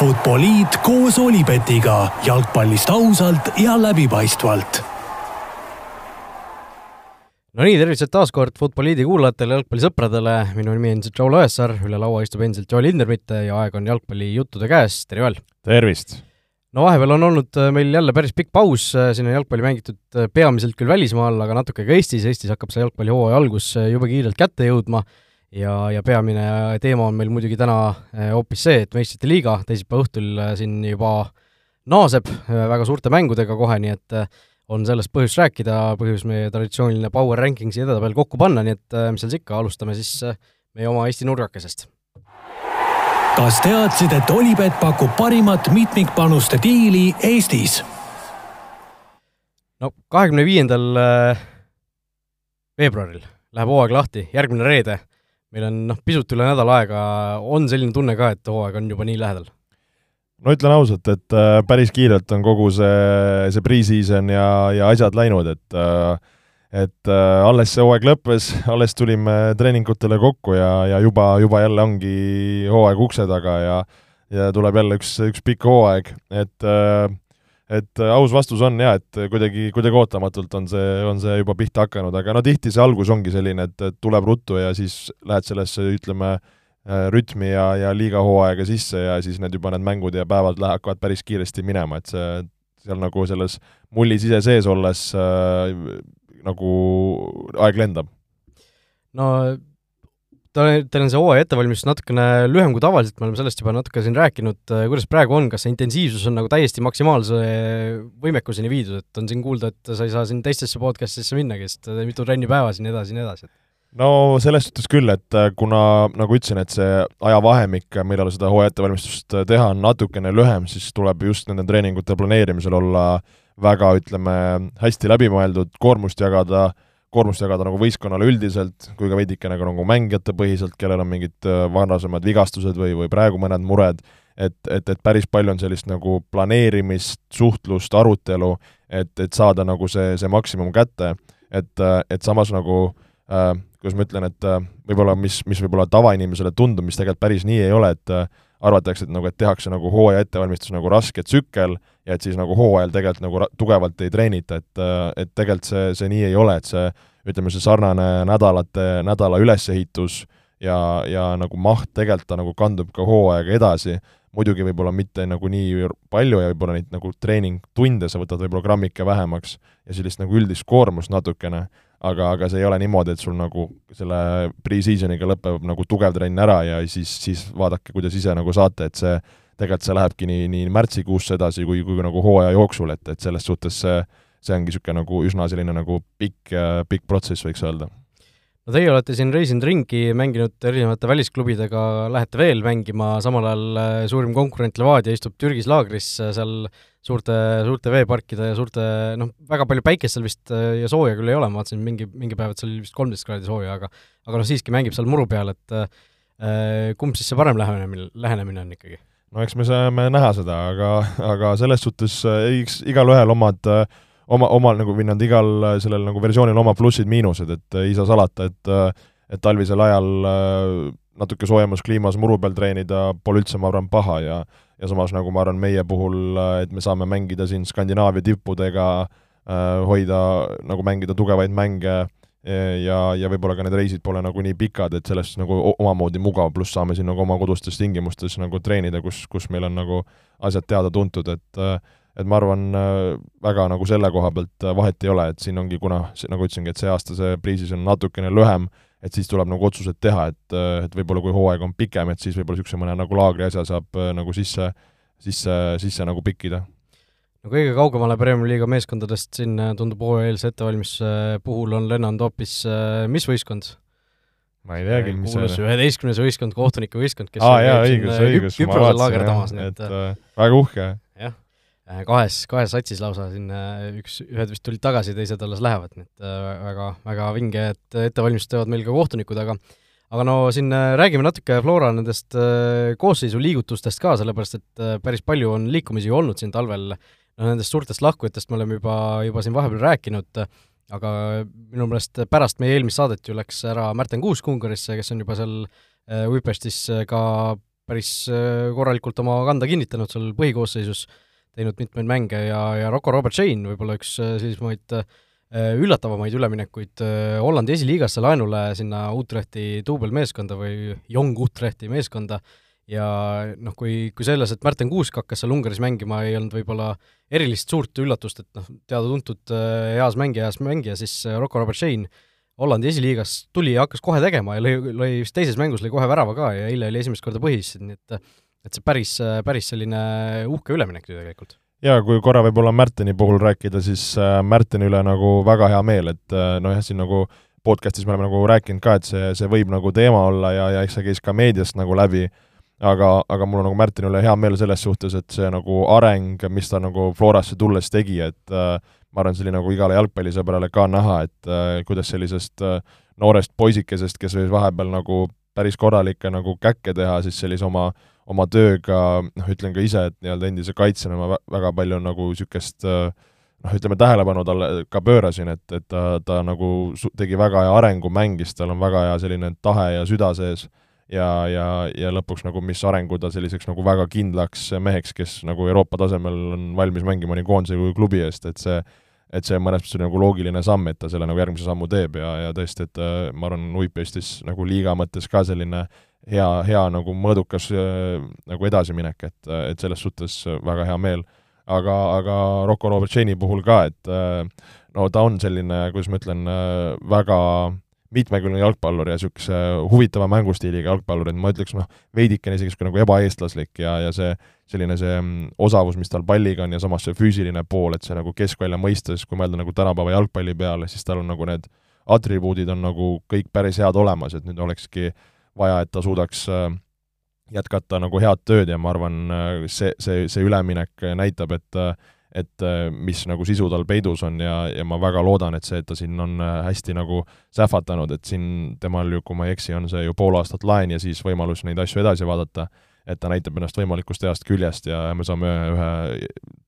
Futboliit koos Olipetiga jalgpallist ausalt ja läbipaistvalt. no nii, tervitused taas kord Futboliidi kuulajatele, jalgpallisõpradele, minu nimi on Joel Õessaar, üle laua istub endiselt Joel Hindermitte ja aeg on jalgpallijuttude käes, tere Joel! tervist! no vahepeal on olnud äh, meil jälle päris pikk paus, äh, siin on jalgpalli mängitud äh, peamiselt küll välismaal, aga natuke ka Eestis, Eestis hakkab see jalgpallihooaja algus jube kiirelt kätte jõudma ja, ja peamine teema on meil muidugi täna hoopis see, et meistrite liiga teisipäeva õhtul siin juba naaseb väga suurte mängudega kohe, nii et on sellest põhjust rääkida, põhjus meie traditsiooniline Power Rankingsi edetabel kokku panna, nii et mis seal siis ikka, alustame siis meie oma Eesti nurgakesest kas teadsid, et Olipet pakub parimat mitmikpanuste diili Eestis? no kahekümne viiendal veebruaril läheb hooaeg lahti, järgmine reede. Meil on noh, pisut üle nädala aega, on selline tunne ka, et hooaeg on juba nii lähedal? no ütlen ausalt, et äh, päris kiirelt on kogu see, see pre-season ja, ja asjad läinud, et äh, et äh, alles see hooaeg lõppes, alles tulime treeningutele kokku ja, ja juba, juba jälle ongi hooaeg ukse taga ja ja tuleb jälle üks, üks pikk hooaeg, et äh, et aus vastus on jaa, et kuidagi, kuidagi ootamatult on see, on see juba pihta hakanud, aga no tihti see algus ongi selline, et, et tuleb ruttu ja siis lähed sellesse, ütleme, äh, rütmi ja, ja liiga hooaega sisse ja siis need juba need mängud ja päevad lähevad, hakkavad päris kiiresti minema, et see seal nagu selles mullis ise sees olles äh, nagu aeg lendab? no ta, teil on see hooaja ettevalmistus natukene lühem kui tavaliselt, me oleme sellest juba natuke siin rääkinud, kuidas praegu on, kas see intensiivsus on nagu täiesti maksimaalse võimekuseni viidud, et on siin kuulda, et sa ei saa siin teistesse podcast'isse minnagi, sest mitu trenni päevas ja nii edasi ja nii edasi? no selles suhtes küll, et kuna nagu ütlesin, et see ajavahemik, millal seda hooaja ettevalmistust teha, on natukene lühem, siis tuleb just nende treeningute planeerimisel olla äh, väga, ütleme, hästi läbimõeldud, koormust jagada, koormust jagada nagu võistkonnale üldiselt, kui ka veidikene ka nagu mängijate põhiselt, kellel on mingid äh, varasemad vigastused või, või praegu mõned mured, et, et, et päris palju on sellist nagu planeerimist, suhtlust, arutelu, et, et saada nagu see, see maksimum kätte, et, äh, et samas nagu äh, kuidas ma ütlen, et äh, võib-olla mis, mis võib-olla tavainimesele tundub, mis tegelikult päris nii ei ole, et arvatakse, et nagu, et tehakse nagu hooaja ettevalmistus nagu raske tsükkel ja et siis nagu hooajal tegelikult nagu tugevalt ei treenita, et et tegelikult see, see nii ei ole, et see ütleme, see sarnane nädalate, nädala ülesehitus ja, ja nagu maht tegelikult ta nagu kandub ka hooaega edasi, muidugi võib-olla mitte nagu nii palju ja võib-olla neid nagu treeningtunde sa võtad võib-olla grammike vähemaks ja sellist nagu üldist koormust natukene, aga, aga see ei ole niimoodi, et sul nagu selle pre-season'iga lõpeb nagu tugev trenn ära ja siis, siis vaadake, kuidas ise nagu saate, et see, tegelikult see lähebki nii, nii märtsikuusse edasi kui, kui nagu hooaja jooksul, et, et selles suhtes see, see ongi niisugune nagu üsna selline nagu pikk, pikk protsess, võiks öelda no teie olete siin reisinud ringi, mänginud erinevate välisklubidega, lähete veel mängima, samal ajal äh, suurim konkurent Levadia istub Türgis laagris äh, seal suurte, suurte veeparkide ja suurte noh, väga palju päikest seal vist äh, ja sooja küll ei ole, ma vaatasin mingi, mingi päev, et seal oli vist kolmteist kraadi sooja, aga aga noh, siiski mängib seal muru peal, et kumb siis see parem lähenemine, lähenemine on ikkagi? No eks me saame näha seda, aga, aga selles suhtes eks igalühel omad äh, oma, omal nagu või nad igal äh, sellel nagu versioonil oma plussid-miinused, et äh, ei saa salata, et äh, et talvisel ajal natuke soojemas kliimas muru peal treenida pole üldse, ma arvan, paha ja ja samas nagu ma arvan, meie puhul, et me saame mängida siin Skandinaavia tippudega, hoida, nagu mängida tugevaid mänge ja, ja võib-olla ka need reisid pole nagu nii pikad, et sellest nagu omamoodi mugav, pluss saame siin nagu oma kodustes tingimustes nagu treenida, kus, kus meil on nagu asjad teada-tuntud, et äh, et ma arvan, äh, väga nagu selle koha pealt äh, vahet ei ole, et siin ongi, kuna nagu ütlesingi, et see aasta see priisis on natukene lühem, et siis tuleb nagu otsused teha, et, et võib-olla kui hooaeg on pikem, et siis võib-olla niisuguse mõne nagu laagri asja saab nagu sisse, sisse, sisse nagu pikkida no kõige kaugemale Premiumi liiga meeskondadest siin tundub hooajaeelse ettevalmistuse puhul on lennanud hoopis mis võistkond? ma ei teagi, mis on. üheteistkümnes võistkond, kohtunike võistkond, kes aa jaa, õigus, õigus, ma vaatasin jah, et äh, väga uhke. Äh, kahes, kahes satsis lausa siin äh, üks, ühed vist tulid tagasi, teised alles lähevad, nii et äh, väga, väga vinge, et ettevalmistust teevad meil ka kohtunikud, aga aga no siin räägime natuke Flora nendest koosseisu liigutustest ka, sellepärast et päris palju on liikumisi olnud siin talvel, noh nendest suurtest lahkujatest me oleme juba, juba siin vahepeal rääkinud, aga minu meelest pärast meie eelmist saadet ju läks ära Märten Kuusk Ungarisse, kes on juba seal Uipestis ka päris korralikult oma kanda kinnitanud seal põhikoosseisus, teinud mitmeid mänge ja, ja Rocco Robert Shane võib-olla üks sellisemaid üllatavamaid üleminekuid Hollandi esiliigasse laenule sinna Utrechti duubelmeeskonda või Young Utrechti meeskonda ja noh, kui, kui selles, et Märten Kuusk hakkas seal Ungaris mängima, ei olnud võib-olla erilist suurt üllatust, et noh, teada-tuntud heas mängija, heas mängija, siis Rocco Robert Shane Hollandi esiliigas tuli ja hakkas kohe tegema ja lõi, lõi vist teises mängus lõi kohe värava ka ja eile oli esimest korda põhis, nii et et see päris, päris selline uhke üleminek ju tegelikult. jaa, kui korra võib-olla Märteni puhul rääkida, siis äh, Märteni üle nagu väga hea meel, et äh, noh jah, siin nagu podcastis me oleme nagu rääkinud ka, et see, see võib nagu teema olla ja, ja eks see käis ka meediast nagu läbi, aga, aga mul on nagu Märteni üle hea meel selles suhtes, et see nagu areng, mis ta nagu Florasse tulles tegi, et äh, ma arvan, see oli nagu igale jalgpallisõbrale ka näha, et äh, kuidas sellisest äh, noorest poisikesest, kes võis vahepeal nagu päris korralikke nagu käkke teha, siis sellise oma, oma tööga, noh, ütlen ka ise, et nii-öelda endise kaitsjana ma väga palju nagu niisugust äh, noh, ütleme tähelepanu talle ka pöörasin, et, et ta, ta nagu tegi väga hea arengu, mängis, tal on väga hea selline tahe ja süda sees ja, ja, ja lõpuks nagu mis arengu ta selliseks nagu väga kindlaks meheks, kes nagu Euroopa tasemel on valmis mängima nii koondise kui klubi eest, et see et see mõnes mõttes oli nagu loogiline samm, et ta selle nagu järgmise sammu teeb ja, ja tõesti, et äh, ma arvan, Uip Eestis nagu liiga mõttes ka selline hea, hea nagu mõõdukas äh, nagu edasiminek, et, et selles suhtes väga hea meel. aga, aga Rocco Robert Shane'i puhul ka, et äh, no ta on selline, kuidas ma ütlen, väga mitmekülgne jalgpallur ja niisuguse huvitava mängustiiliga jalgpallur, et ma ütleks noh, veidikene isegi niisugune nagu ebaeestlaslik ja, ja see selline see mm, osavus, mis tal palliga on ja samas see füüsiline pool, et see nagu keskvälja mõistes, kui mõelda nagu tänapäeva jalgpalli peale, siis tal on nagu need atribuudid on nagu kõik päris head olemas, et nüüd olekski vaja, et ta suudaks äh, jätkata nagu head tööd ja ma arvan, äh, see, see, see üleminek näitab, et äh, et äh, mis nagu sisu tal peidus on ja, ja ma väga loodan, et see, et ta siin on äh, hästi nagu sähvatanud, et siin temal ju, kui ma ei eksi, on see ju pool aastat laen ja siis võimalus neid asju edasi vaadata, et ta näitab ennast võimalikust heast küljest ja me saame ühe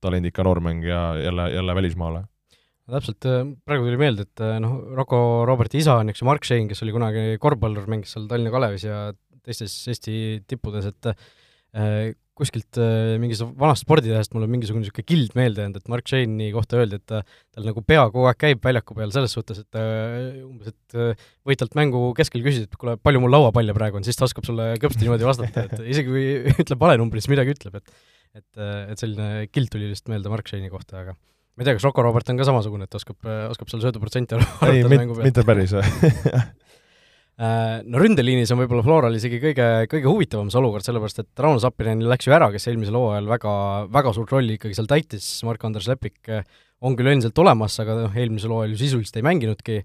talendika noormängija jälle, jälle välismaale. No täpselt, äh, praegu tuli meelde, et noh, Rocco Roberti isa on üks ju Mark Shane, kes oli kunagi korvpallur, mängis seal Tallinna Kalevis ja teistes Eesti tippudes, et kuskilt äh, mingist vanast spordilehest mul on mingisugune niisugune kild meelde jäänud, et Mark Shane'i kohta öeldi, et ta, tal nagu pea kogu aeg käib väljaku peal selles suhtes, et äh, umbes, et äh, võid talt mängu keskel küsida, et kuule, palju mul lauapalle praegu on, siis ta oskab sulle kõpsti niimoodi vastata, et isegi kui ütleb vale numbri, siis midagi ütleb, et et, et selline kild tuli lihtsalt meelde Mark Shane'i kohta, aga ma ei tea, kas Rocco Robert on ka samasugune, et oskab, oskab seal sööduprotsenti arvutada mängu pealt? mitte päris Äh, no ründeliinis on võib-olla Floral isegi kõige, kõige huvitavam see olukord, sellepärast et Rauno Zappinen läks ju ära, kes eelmisel hooajal väga, väga suurt rolli ikkagi seal täitis, Mark-Andres Lepik äh, on küll endiselt olemas, aga noh, eelmisel hooajal ju sisuliselt ei mänginudki,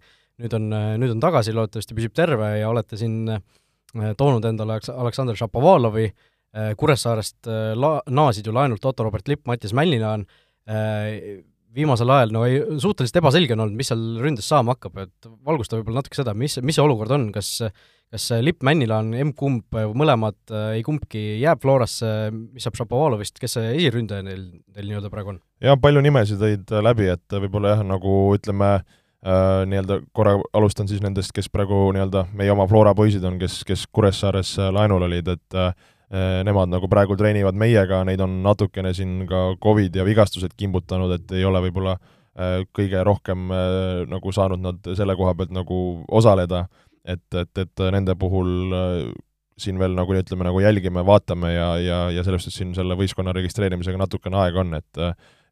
nüüd on, äh, nüüd on tagasi, loodetavasti püsib terve ja olete siin toonud endale Aleksandr Šapovalovi, Kuressaarest la-, naasid ju laenult Otto Robert Lipp, Mattias Mällinaan, viimasel ajal no ei, suhteliselt ebaselge on olnud, mis seal ründes saama hakkab, et valgusta võib-olla natuke seda, mis, mis see olukord on, kas kas Lipp Männila on M-kumb, mõlemad, ei kumbki jääb Florasse, mis saab Šapovalovist, kes see esiründaja neil, teil nii-öelda praegu on? jah, palju nimesid tõid läbi, et võib-olla jah, nagu ütleme äh,, nii-öelda korra alustan siis nendest, kes praegu nii-öelda meie oma Flora poisid on, kes, kes Kuressaares laenul olid, et Äh, nemad nagu praegu treenivad meiega, neid on natukene siin ka Covid ja vigastused kimbutanud, et ei ole võib-olla äh, kõige rohkem äh, nagu saanud nad selle koha pealt nagu osaleda, et, et, et nende puhul siin veel nagu ütleme, nagu jälgime, vaatame ja, ja, ja selles suhtes siin selle võistkonna registreerimisega natukene aega on, et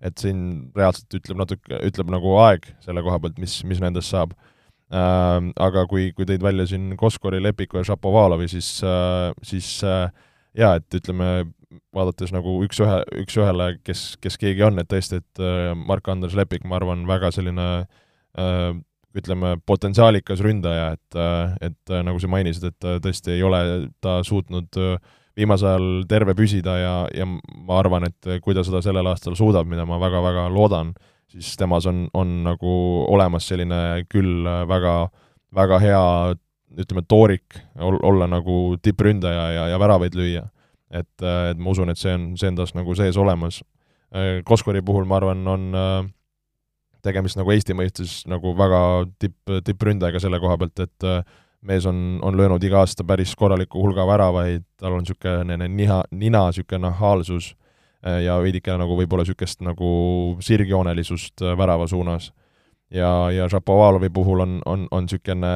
et siin reaalselt ütleb natuke, ütleb nagu aeg selle koha pealt, mis, mis nendest saab äh,. Aga kui, kui tõid välja siin Koskori, Lepiku ja Šapovalovi, siis äh,, siis äh, jaa, et ütleme, vaadates nagu üks-ühe, üks-ühele, kes, kes keegi on, et tõesti, et äh, Mark-Andres Lepik, ma arvan, väga selline äh, ütleme, potentsiaalikas ründaja, et, äh, et nagu sa mainisid, et tõesti ei ole ta suutnud viimasel ajal terve püsida ja, ja ma arvan, et kui ta seda sellel aastal suudab, mida ma väga-väga loodan, siis temas on, on nagu olemas selline küll väga, väga hea ütleme, toorik, olla nagu tippründaja ja, ja väravaid lüüa. et, äh, et ma usun, et see on, see on tas nagu sees olemas. Äh, Koskori puhul ma arvan, on äh, tegemist nagu Eesti mõistes nagu väga tipp, tippründajaga selle koha pealt, et mees on, on löönud iga aasta päris korraliku hulga väravaid, tal on niisugune niha, nina niisugune nahaalsus ja veidikene nagu võib-olla niisugust nagu sirgjoonelisust värava suunas. ja, ja Šapovalovi puhul on, on, on niisugune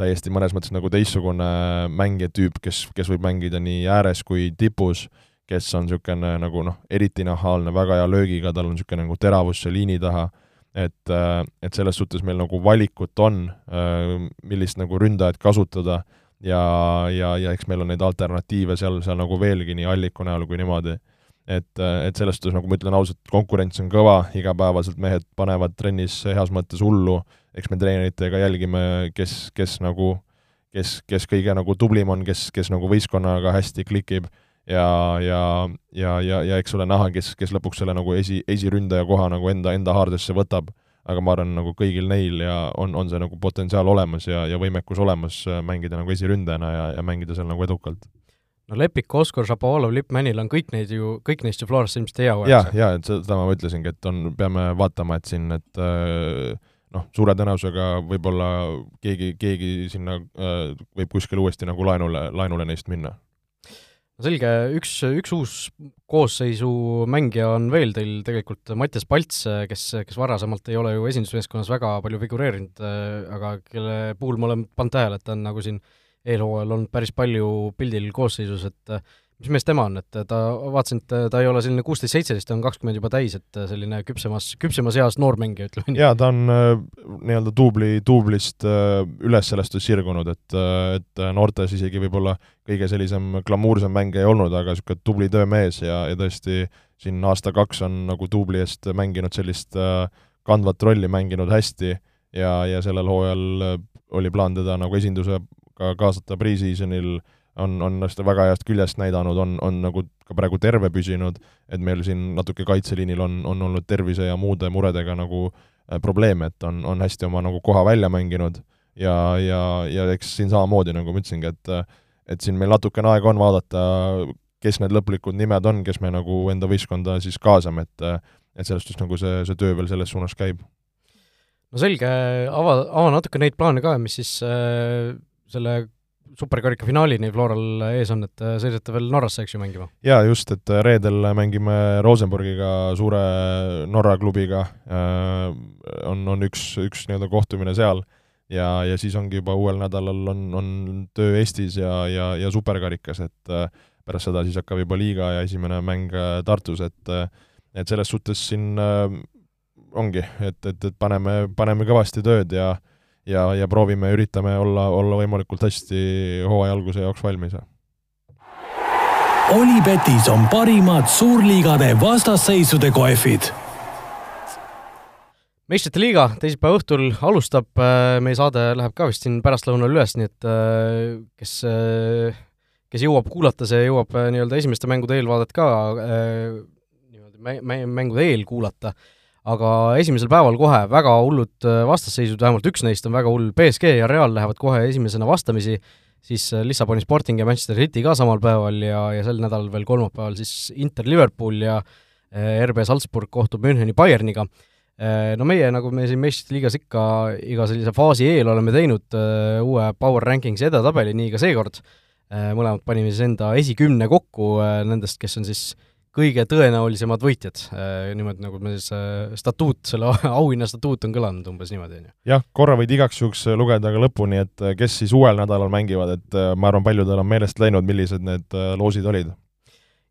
täiesti mõnes mõttes nagu teistsugune mängija tüüp, kes, kes võib mängida nii ääres kui tipus, kes on niisugune nagu noh, eriti nahaalne, väga hea löögiga, tal on niisugune nagu teravus seal liini taha et, äh, et selles suhtes meil nagu valikut on, äh, millist nagu ründajat kasutada ja, ja, ja eks meil on neid alternatiive seal, seal nagu veelgi nii Alliku näol kui niimoodi. et, äh, et selles suhtes, nagu ma ütlen ausalt, konkurents on kõva, igapäevaselt mehed panevad trennis heas mõttes hullu, eks me treeneritega jälgime, kes, kes nagu, kes, kes kõige nagu tublim on, kes, kes nagu võistkonnaga hästi klikib ja, ja, ja, ja, ja eks ole näha, kes, kes lõpuks selle nagu esi, esiründaja koha nagu enda, enda haardesse võtab, aga ma arvan, nagu kõigil neil ja on, on see nagu potentsiaal olemas ja, ja võimekus olemas äh, mängida nagu esiründajana ja, ja mängida seal nagu edukalt. no Lepik, Oskar, Šapovalov, Lippmännil on kõik neid ju, kõik neist ju Florasse ilmselt ei jõua. jah, jaa, et seda ma ütlesingi, et on, peame vaatama, et siin, et äh, noh, suure tõenäosusega võib-olla keegi, keegi sinna äh, võib kuskile uuesti nagu laenule, laenule neist minna. Selge, üks, üks uus koosseisu mängija on veel teil tegelikult Mattias Palts, kes, kes varasemalt ei ole ju esindusmeeskonnas väga palju figureerinud, aga kelle puhul ma olen pannud tähele, et ta on nagu siin eelhooajal olnud päris palju pildil koosseisus, et mis mees tema on, et ta, vaatasin, et ta ei ole selline kuusteist, seitseteist, ta on kakskümmend juba täis, et selline küpsemas, küpsemas eas noormängija, ütleme nii. jaa, ta on äh, nii-öelda duubli, duublist äh, üles sellest sirgunud, et, äh, et noortes isegi võib-olla kõige sellisem glamuursem mängija ei olnud, aga niisugune tubli töömees ja, ja tõesti siin aasta-kaks on nagu duubli eest mänginud sellist kandvat rolli, mänginud hästi ja, ja sellel hooajal oli plaan teda nagu esindusega kaasata pre-seasonil äh, on, on seda väga heast küljest näidanud, on, on nagu ka praegu terve püsinud, et meil siin natuke kaitseliinil on, on olnud tervise ja muude muredega nagu äh, probleeme, et on, on hästi oma nagu koha välja mänginud ja, ja, ja eks siin samamoodi, nagu ma ütlesingi, et et siin meil natukene aega on vaadata, kes need lõplikud nimed on, kes me nagu enda võistkonda siis kaasame, et et selles suhtes nagu see, see töö veel selles suunas käib. no selge, ava, ava natuke neid plaane ka, mis siis äh, selle superkarika finaalini Floral ees on, et äh, sõidate veel Norrasse, eks ju, mängima? jaa, just, et äh, reedel mängime Rosenborgiga, suure Norra klubiga, äh, on, on üks, üks nii-öelda kohtumine seal ja, ja siis ongi juba uuel nädalal on, on töö Eestis ja, ja, ja superkarikas, et pärast seda siis hakkab juba liiga ja esimene mäng Tartus, et et selles suhtes siin ongi, et, et, et paneme, paneme kõvasti tööd ja ja, ja proovime, üritame olla, olla võimalikult hästi hooaja alguse jaoks valmis. Olipetis on parimad suurliigade vastasseisude kohvid meistrite liiga teisipäeva õhtul alustab, äh, meie saade läheb ka vist siin pärastlõunal üles, nii et äh, kes, äh, kes jõuab kuulata, see jõuab nii-öelda esimeste mängude eelvaadet ka niimoodi mängude eel kuulata aga esimesel päeval kohe väga hullud äh, vastasseisud, vähemalt üks neist on väga hull, BSG ja Real lähevad kohe esimesena vastamisi, siis äh, Lissaboni Sporting ja Manchester City ka samal päeval ja, ja sel nädalal veel kolmapäeval siis Inter Liverpool ja äh, RB Salzburg kohtub Müncheni Bayerniga. No meie, nagu me siin meistrite liigas ikka iga sellise faasi eel oleme teinud uue Power Rankingsi edetabeli, nii ka seekord. mõlemad panime siis enda esikümne kokku nendest, kes on siis kõige tõenäolisemad võitjad, äh, niimoodi nagu meil see äh, statuut, selle auhinna statuut on kõlanud umbes niimoodi, on ju. jah, korra võid igaks juhuks lugeda ka lõpuni, et äh, kes siis uuel nädalal mängivad, et ma arvan, paljudel on meelest läinud, millised need loosid olid.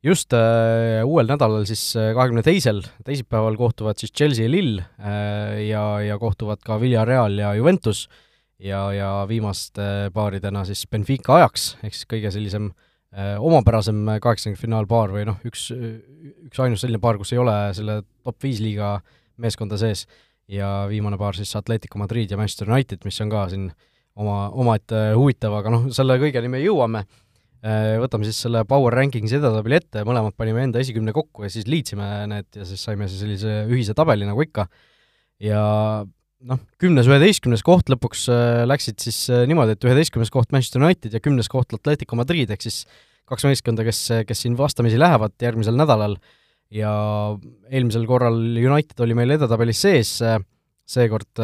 just äh,, uuel nädalal siis kahekümne teisel, teisipäeval kohtuvad siis Chelsea ja Lille äh, ja, ja kohtuvad ka Villarreal ja Juventus ja, ja viimaste paaridena siis Benfica ajaks, ehk siis kõige sellisem äh, Äh, omapärasem kaheksakümnendfinaalpaar või noh, üks, üks ainus selline paar, kus ei ole selle top viis liiga meeskonda sees ja viimane paar siis Atletico Madrid ja Manchester United, mis on ka siin oma, omaette huvitav, aga noh, selle kõigeni me jõuame. Äh, võtame siis selle Power Rankingsi edetabeli ette, mõlemad panime enda esikümne kokku ja siis liitsime need ja siis saime siis sellise ühise tabeli, nagu ikka. ja noh, kümnes, üheteistkümnes koht lõpuks äh, läksid siis äh, niimoodi, et üheteistkümnes koht Manchester United ja kümnes koht Atletico Madrid, ehk siis kaks meeskonda, kes, kes siin vastamisi lähevad järgmisel nädalal. Ja eelmisel korral United oli meil edetabelis sees, seekord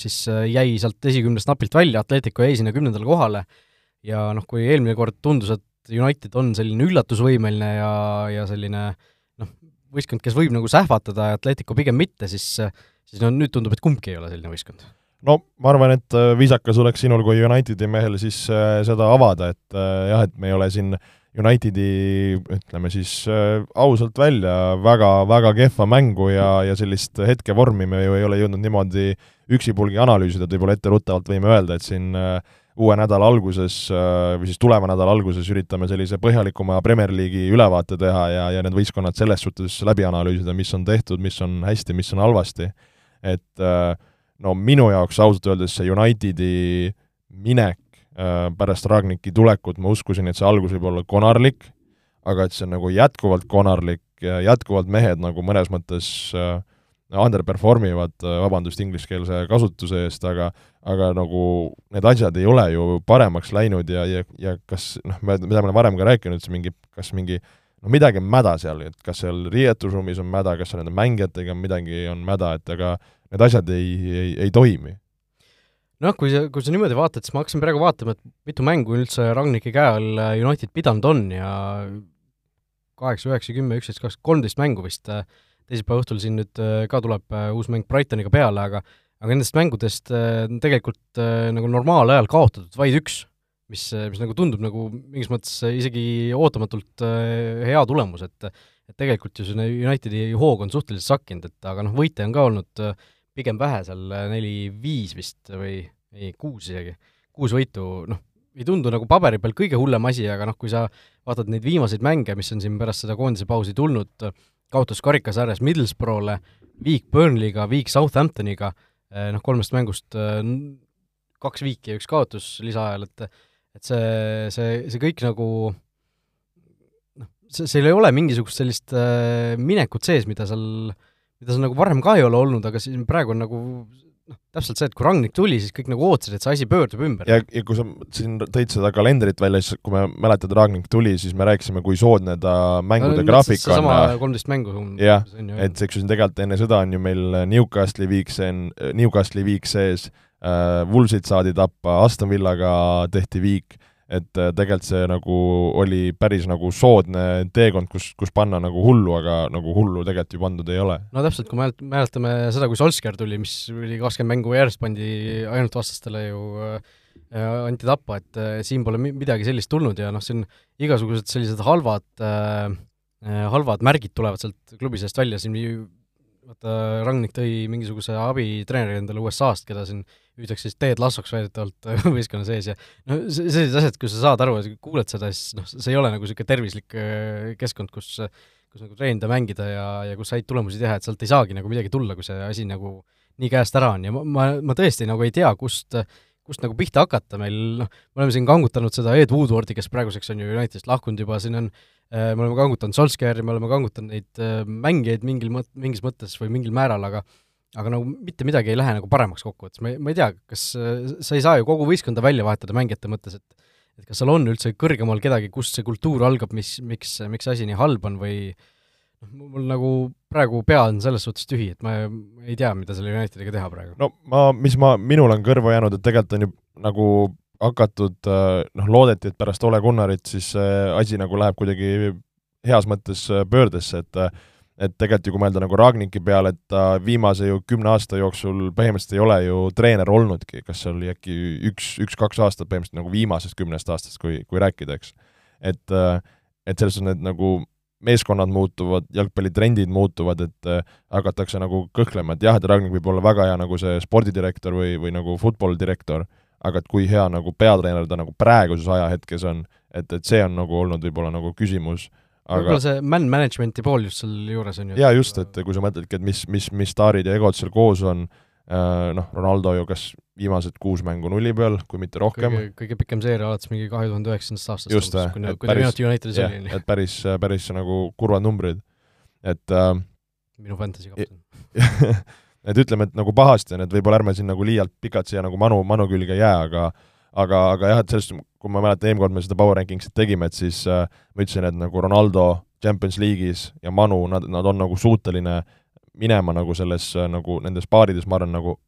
siis jäi sealt esikümnest napilt välja, Atletico jäi sinna kümnendale kohale. Ja noh, kui eelmine kord tundus, et United on selline üllatusvõimeline ja, ja selline noh, võistkond, kes võib nagu sähvatada ja Atletico pigem mitte, siis, siis no nüüd tundub, et kumbki ei ole selline võistkond no ma arvan, et äh, viisakas oleks sinul kui Unitedi mehel siis äh, seda avada, et äh, jah, et me ei ole siin Unitedi ütleme siis ausalt välja väga, väga kehva mängu ja, ja sellist hetkevormi me ju ei ole jõudnud niimoodi üksipulgi analüüsida, et võib-olla etteruttavalt võime öelda, et siin uue nädala alguses või siis tuleva nädala alguses üritame sellise põhjalikuma Premier League'i ülevaate teha ja, ja need võistkonnad selles suhtes läbi analüüsida, mis on tehtud, mis on hästi, mis on halvasti. Et äh, no minu jaoks ausalt öeldes see Unitedi minek äh, pärast Ragniki tulekut ma uskusin, et see algus võib olla konarlik, aga et see on nagu jätkuvalt konarlik ja jätkuvalt mehed nagu mõnes mõttes äh, underperform ivad, vabandust ingliskeelse kasutuse eest, aga aga nagu need asjad ei ole ju paremaks läinud ja, ja, ja kas noh, me, mida me oleme varem ka rääkinud, see mingi, kas mingi no midagi on mäda seal, et kas seal riietusruumis on mäda, kas seal nende mängijatega midagi on mäda, et aga need asjad ei, ei, ei toimi. noh, kui sa, kui sa niimoodi vaatad, siis ma hakkasin praegu vaatama, et mitu mängu üldse Ragniki käe all United pidanud on ja kaheksa, üheksa, kümme, üksteist, kaksteist, kolmteist mängu vist äh, teisipäeva õhtul siin nüüd äh, ka tuleb äh, uus mäng Brightoniga peale, aga aga nendest mängudest äh, tegelikult nagu normaalajal kaotatud vaid üks, mis, mis nagu tundub nagu mingis mõttes isegi ootamatult hea tulemus, et et tegelikult ju see Unitedi hoog on suhteliselt sakkinud, et aga noh, võite on ka olnud pigem vähe, seal neli-viis vist või ei, kuus isegi, kuus võitu, noh, ei tundu nagu paberi peal kõige hullem asi, aga noh, kui sa vaatad neid viimaseid mänge, mis on siin pärast seda koondise pausi tulnud, kaotas karikasarjas Middlesbrough'le, viik Burnley'ga, viik Southamptoniga, noh, kolmest mängust kaks viiki ja üks kaotus lisaajal, et et see, see, see kõik nagu noh, see, seal ei ole mingisugust sellist äh, minekut sees, mida seal, mida seal nagu varem ka ei ole olnud, aga siis praegu on nagu noh, täpselt see, et kui Rangnik tuli, siis kõik nagu ootasid, et see asi pöördub ümber. ja, ja kui sa siin tõid seda kalendrit välja, siis kui me mäletad, Rangnik tuli, siis me rääkisime, kui soodne ta mängude no, graafik on. sama kolmteist mängu. jah, et eks ju siin tegelikult enne seda on ju meil Newcastli viik see, Newcastli viik sees äh,, Woolsid saadi tappa, Aston Villaga tehti viik et äh, tegelikult see nagu oli päris nagu soodne teekond, kus, kus panna nagu hullu, aga nagu hullu tegelikult ju pandud ei ole. no täpselt, kui mälet-, mäletame seda, kui Solskjaer tuli, mis oli kakskümmend mängu järjest pandi ainult vastastele ju äh, anti tappa, et äh, siin pole midagi sellist tulnud ja noh, siin igasugused sellised halvad äh, halvad märgid tulevad sealt klubi seest välja, siin vaata, Rangnik tõi mingisuguse abitreeneri endale USA-st, keda siin hüütakse siis Ted Lassoks väidetavalt võistkonna sees ja no sellised asjad, kui sa saad aru kuuled seda, siis noh, see ei ole nagu niisugune tervislik äh, keskkond, kus kus nagu treenida, mängida ja, ja kus häid tulemusi teha, et sealt ei saagi nagu midagi tulla, kui see asi nagu nii käest ära on. Ja ma, ma, ma tõesti nagu ei tea, kust kust nagu pihta hakata, meil noh, me oleme siin kangutanud seda Ed Woodwardi, kes praeguseks on ju Unitedist lahkunud juba, siin on äh, me oleme kangutanud Solskjaeri, me oleme kangutanud neid äh, mängijaid mingil mõt-, mingis mõttes või mingil määral, aga aga nagu mitte midagi ei lähe nagu paremaks kokkuvõttes, ma ei, ma ei tea, kas sa ei saa ju kogu võistkonda välja vahetada mängijate mõttes, et et kas seal on üldse kõrgemal kedagi, kust see kultuur algab, mis, miks, miks asi nii halb on või noh, mul nagu praegu pea on selles suhtes tühi, et ma ei tea, mida selle Unitediga teha praegu. no ma, mis ma, minul on kõrva jäänud, et tegelikult on ju nagu hakatud, noh, loodeti, et pärast Ole Gunnarit siis see asi nagu läheb kuidagi heas mõttes pöördesse, et et tegelikult ju kui mõelda nagu Ragniki peale, et ta viimase ju kümne aasta jooksul põhimõtteliselt ei ole ju treener olnudki, kas see oli äkki üks, üks-kaks aastat põhimõtteliselt nagu viimasest kümnest aastast, kui, kui rääkida, eks. et, et selles suhtes need nagu meeskonnad muutuvad, jalgpallitrendid muutuvad, et äh, hakatakse nagu kõhklema, et jah, et Ragnik võib olla väga hea nagu see spordidirektor või, või nagu football direktor, aga et kui hea nagu peatreener ta nagu praeguses ajahetkes on, et, et see on nagu olnud võib-olla nagu küsimus aga võib-olla see man management'i pool just seal juures on ju jaa, just, et kui sa mõtledki, et mis, mis, mis staarid ja egod seal koos on, noh, Ronaldo ju kas viimased kuus mängu nulli peal, kui mitte rohkem. kõige pikem seeria alates mingi kahe tuhande üheksandast aastast. just, et päris, jah, et päris, päris nagu kurvad numbrid, et äh, minu fantasy kapten et ütleme, et nagu pahasti on, et võib-olla ärme siin nagu liialt pikalt siia nagu manu, manu külge jää, aga aga, aga jah, et sellest, kui ma mäletan, eelmine kord me seda Power Rankingsit tegime, et siis äh, ma ütlesin, et nagu Ronaldo Champions League'is ja Manu, nad, nad on nagu suuteline minema nagu selles äh, nagu nendes paarides, ma arvan, nagu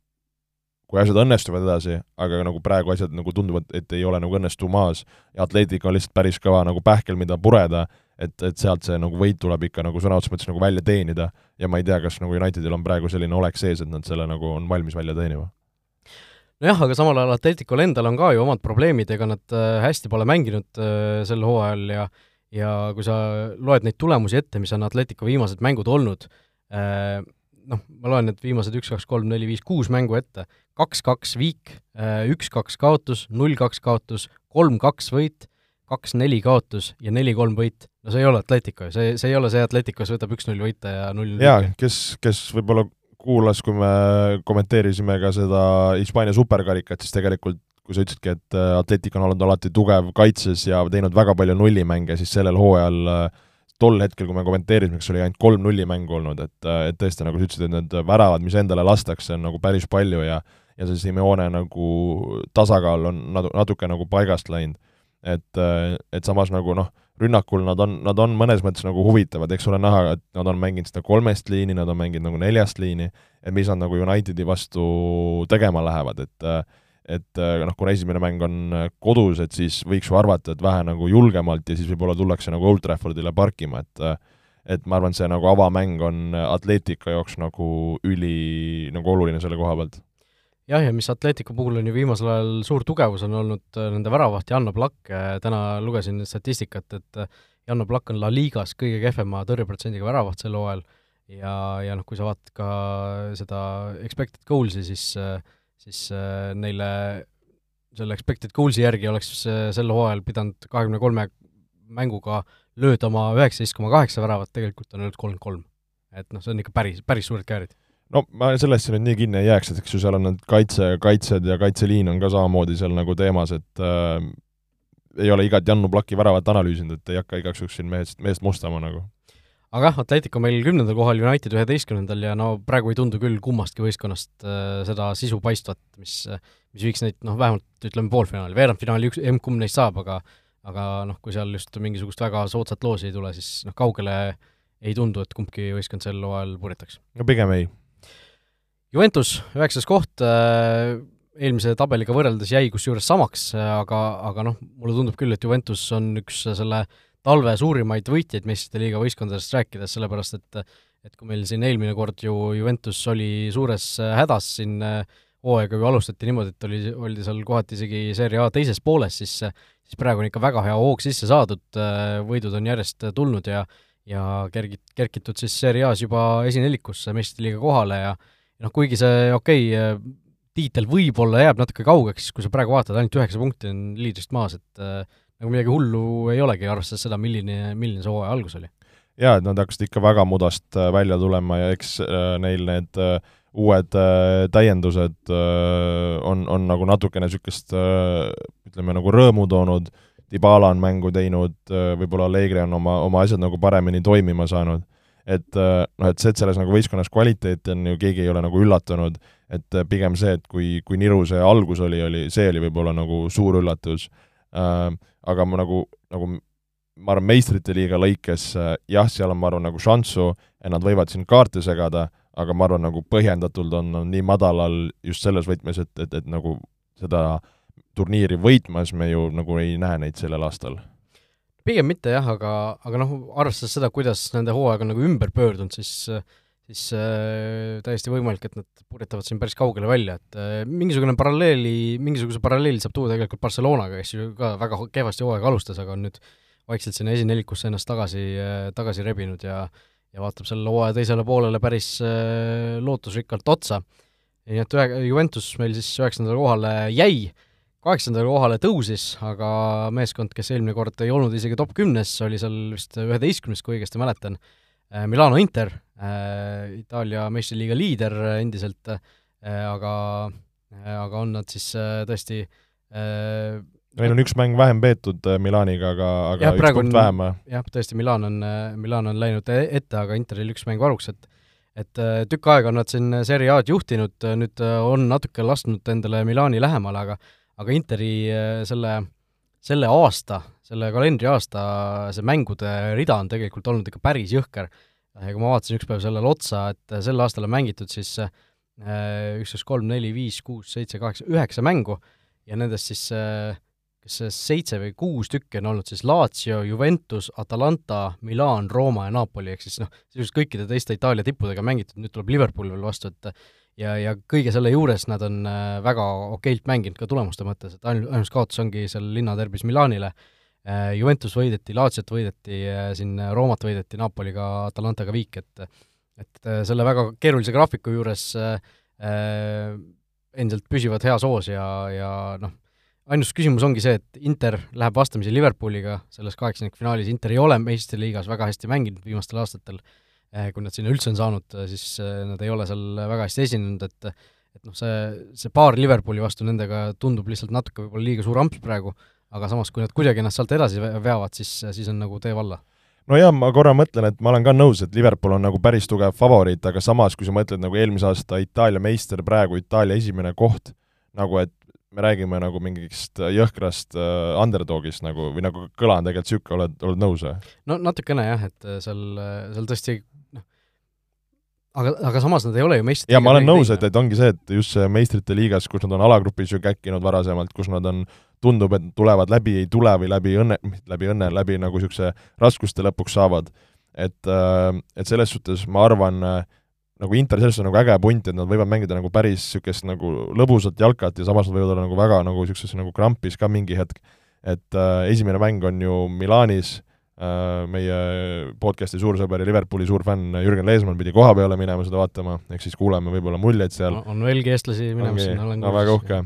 kui asjad õnnestuvad edasi, aga nagu praegu asjad nagu tunduvad, et ei ole nagu õnnestumas ja Atletico on lihtsalt päris kõva nagu pähkel, mida pureda, et, et sealt see nagu võit tuleb ikka nagu sõna otseses mõttes nagu välja teenida. Ja ma ei tea, kas nagu Unitedil on praegu selline olek sees, et nad selle nagu on valmis välja teenima. Nojah, aga samal ajal Atleticul endal on ka ju omad probleemid, ega nad äh, hästi pole mänginud äh, sel hooajal ja ja kui sa loed neid tulemusi ette, mis on Atletico viimased mängud olnud, noh, ma loen need viimased üks, kaks, kolm, neli, viis, kuus mängu ette, kaks-kaks viik, üks-kaks kaotus, null-kaks kaotus, kolm-kaks võit, kaks-neli kaotus ja neli-kolm võit. no see ei ole Atletico see, see ei ole see Atletico, kes võtab üks-null võita ja null jaa, kes, kes võib-olla kuulas, kui me kommenteerisime ka seda Hispaania superkarikat, siis tegelikult kui sa ütlesidki, et äh, Atletic on olnud alati tugev kaitses ja teinud väga palju nullimänge, siis sellel hooajal äh, tol hetkel, kui me kommenteerisime, kas oli ainult kolm nullimängu olnud, et, äh, et tõesti, nagu sa ütlesid, et need väravad, mis endale lastakse, on nagu päris palju ja ja see Simeone nagu tasakaal on natu-, natuke nagu paigast läinud. et, et samas nagu noh, rünnakul nad on, nad on mõnes mõttes nagu huvitavad, eks ole näha, et nad on mänginud seda kolmest liini, nad on mänginud nagu neljast liini, et mis nad nagu Unitedi vastu tegema lähevad, et et noh, kuna esimene mäng on kodus, et siis võiks ju arvata, et vähe nagu julgemalt ja siis võib-olla tullakse nagu Old Traffordile parkima, et et ma arvan, see nagu avamäng on Atletica jaoks nagu üli nagu oluline selle koha pealt. Jah, ja mis Atleticu puhul on ju viimasel ajal suur tugevus, on olnud äh, nende väravaht Janno Plakk, täna lugesin statistikat, et äh, Janno Plakk on La Ligas kõige kehvema tõrjeprotsendiga väravaht sel hooajal. Ja, ja noh, kui sa vaatad ka seda expected goals'i, siis siis äh, neile selle expected goals'i järgi oleks sel hooajal pidanud kahekümne kolme mänguga löödama üheksateist koma kaheksa väravat, tegelikult on ainult kolmkümmend kolm. et noh, see on ikka päris, päris suured käärid no ma sellesse nüüd nii kinni ei jääks, et eks ju seal on need kaitse, kaitsed ja kaitseliin on ka samamoodi seal nagu teemas, et äh, ei ole igat Jannu Plaki väravat analüüsinud, et ei hakka igaks juhuks siin mehest, mehest mustama nagu. Aga jah, Atletico meil kümnendal kohal, United üheteistkümnendal ja no praegu ei tundu küll kummastki võistkonnast äh, seda sisu paistvat, mis, mis viiks neid noh, vähemalt ütleme poolfinaali, veerandfinaali üks, emb-kumb neist saab, aga aga noh, kui seal just mingisugust väga soodsat loosi ei tule, siis noh, kaugele ei tundu, et kumbki võistkond sel hooajal puretaks. no pigem ei Juventus üheksas koht äh, eelmise tabeliga võrreldes jäi kusjuures samaks, äh, aga, aga noh, mulle tundub küll, et Juventus on üks selle talve suurimaid võitjaid meistrite liiga võistkondadest rääkides, sellepärast et et kui meil siin eelmine kord ju Juventus oli suures äh, hädas siin hooaega ju alustati niimoodi, et oli, oldi seal kohati isegi Serie A teises pooles, siis siis praegu on ikka väga hea hoog sisse saadud, võidud on järjest tulnud ja ja kergit-, kerkitud siis Serie A-s juba esinelikusse meistrite liiga kohale ja noh, kuigi see okei okay,, tiitel võib-olla jääb natuke kaugeks, kui sa praegu vaatad, ainult üheksa punkti on liidrist maas, et äh, nagu midagi hullu ei olegi, arvestades seda, milline, milline see hooaja algus oli. jaa, et nad hakkasid ikka väga mudast äh, välja tulema ja eks äh, neil need äh, uued äh, täiendused äh, on, on nagu natukene niisugust äh, ütleme, nagu rõõmu toonud, Dybala on mängu teinud äh,, võib-olla Allegri on oma, oma asjad nagu paremini toimima saanud. Et äh, noh, et see, et selles nagu võistkonnas kvaliteeti on ju, keegi ei ole nagu üllatunud, et pigem see, et kui, kui niru see algus oli, oli, see oli võib-olla nagu suur üllatus aga ma nagu, nagu ma arvan, meistrite liiga lõikes äh, jah, seal on, ma arvan, nagu šanssu, et nad võivad siin kaarte segada, aga ma arvan, nagu põhjendatult on, on nii madalal just selles võtmes, et, et, et nagu seda turniiri võitmas me ju nagu ei näe neid sellel aastal. Pigem mitte jah, aga, aga noh, arvestades seda, kuidas nende hooaeg on nagu ümber pöördunud, siis siis äh, täiesti võimalik, et nad purjetavad siin päris kaugele välja, et äh, mingisugune paralleeli, mingisuguse paralleeli saab tuua tegelikult Barcelonaga, kes ju ka väga kehvasti hooaega alustas, aga on nüüd vaikselt sinna esinelikusse ennast tagasi äh,, tagasi rebinud ja ja vaatab selle hooaja teisele poolele päris äh, lootusrikkalt otsa. nii et ühe, Juventus meil siis üheksandale kohale jäi kaheksandale kohale tõusis, aga meeskond, kes eelmine kord ei olnud isegi top kümnes, oli seal vist üheteistkümnes, kui õigesti mäletan, äh, Milano Inter Itaalia meistriliiga liider endiselt äh,, aga äh,, aga on nad siis äh, tõesti äh, Neil on üks mäng vähem peetud äh, Milaniga, aga, aga jah, üks punkt vähem. jah, tõesti, Milan on, Milan on läinud e-, ette, aga Interil üks mäng varuks, et et tükk aega on nad siin Serie A-d juhtinud, nüüd on natuke lasknud endale Milani lähemale, aga aga Interi äh, selle, selle aasta, selle kalendriaasta see mängude rida on tegelikult olnud ikka päris jõhker. Ja kui ma vaatasin üks päev sellele otsa, et sel aastal on mängitud siis äh, üks, kaks, kolm, neli, viis, kuus, seitse, kaheksa, üheksa mängu. Ja nendest siis kas see seitse või kuus tükki on olnud siis Lazio, Juventus, Atalanta, Milan, Rooma ja Napoli, ehk siis noh, sisuliselt kõikide teiste Itaalia tippudega mängitud, nüüd tuleb Liverpool veel vastu, et ja, ja kõige selle juures nad on väga okeilt mänginud ka tulemuste mõttes, et ainult, ainus kaotus ongi seal linnaderbis Milanile. Äh, Juventus võideti, Latsiot võideti, äh, siin Roomat võideti, Napoliga, Atalantaga viik, et et selle väga keerulise graafiku juures äh, endiselt püsivad heas hoos ja, ja noh, ainus küsimus ongi see, et Inter läheb vastamisi Liverpooliga selles kaheksandikfinaalis, Inter ei ole meistriliigas väga hästi mänginud viimastel aastatel, kui nad sinna üldse on saanud, siis nad ei ole seal väga hästi esinenud, et et noh, see, see paar Liverpooli vastu nendega tundub lihtsalt natuke võib-olla liiga suur amps praegu, aga samas, kui nad kuidagi ennast sealt edasi veavad, siis, siis on nagu tee valla no jaa, ma korra mõtlen, et ma olen ka nõus, et Liverpool on nagu päris tugev favoriit, aga samas, kui sa mõtled nagu eelmise aasta Itaalia meister, praegu Itaalia esimene koht, nagu et me räägime nagu mingist jõhkrast uh, underdogist nagu, või nagu kõla on tegelikult niisugune, oled, oled nõus või? no natukene jah, et seal, seal tõesti aga, aga samas nad ei ole ju meistrite jaa, ma olen nõus, et, et ongi see, et just see meistrite liigas, kus nad on alagrupis ju käkkinud varasemalt, kus nad on, tundub, et tulevad läbi, ei tule või läbi õnne, mitte läbi õnne, läbi nagu niisuguse raskuste lõpuks saavad. et, äh, et selles suhtes ma arvan, äh, nagu Inter selles suhtes on nagu äge punt, et nad võivad mängida nagu päris niisugust nagu lõbusat jalkat ja samas nad võivad olla nagu väga nagu niisuguses nagu krampis ka mingi hetk. et äh, esimene mäng on ju Milanis Äh, meie podcasti suur sõber ja Liverpooli suur fänn Jürgen Leesmann pidi koha peale minema seda vaatama, ehk siis kuuleme võib-olla muljeid seal. on veelgi eestlasi minemas sinna, olen no väga uhke.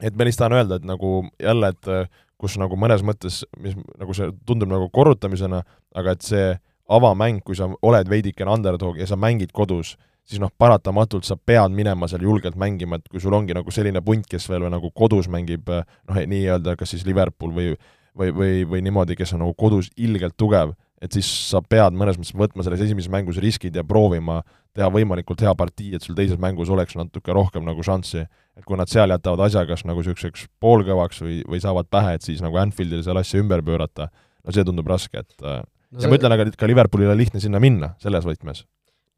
et lihtsalt tahan öelda, et nagu jälle, et äh, kus nagu mõnes mõttes, mis nagu see tundub nagu korrutamisena, aga et see avamäng, kui sa oled veidikene underdog ja sa mängid kodus, siis noh, paratamatult sa pead minema seal julgelt mängima, et kui sul ongi nagu selline punt, kes veel nagu kodus mängib noh, nii-öelda kas siis Liverpool või või, või, või niimoodi, kes on nagu kodus ilgelt tugev, et siis sa pead mõnes mõttes võtma selles esimeses mängus riskid ja proovima teha võimalikult hea partii, et sul teises mängus oleks natuke rohkem nagu šanssi. et kui nad seal jätavad asja kas nagu niisuguseks poolkõvaks või, või saavad pähe, et siis nagu Anfieldil seal asja ümber pöörata, no see tundub raske, et äh, no see... ja ma ütlen, aga ka Liverpoolil on lihtne sinna minna, selles võtmes.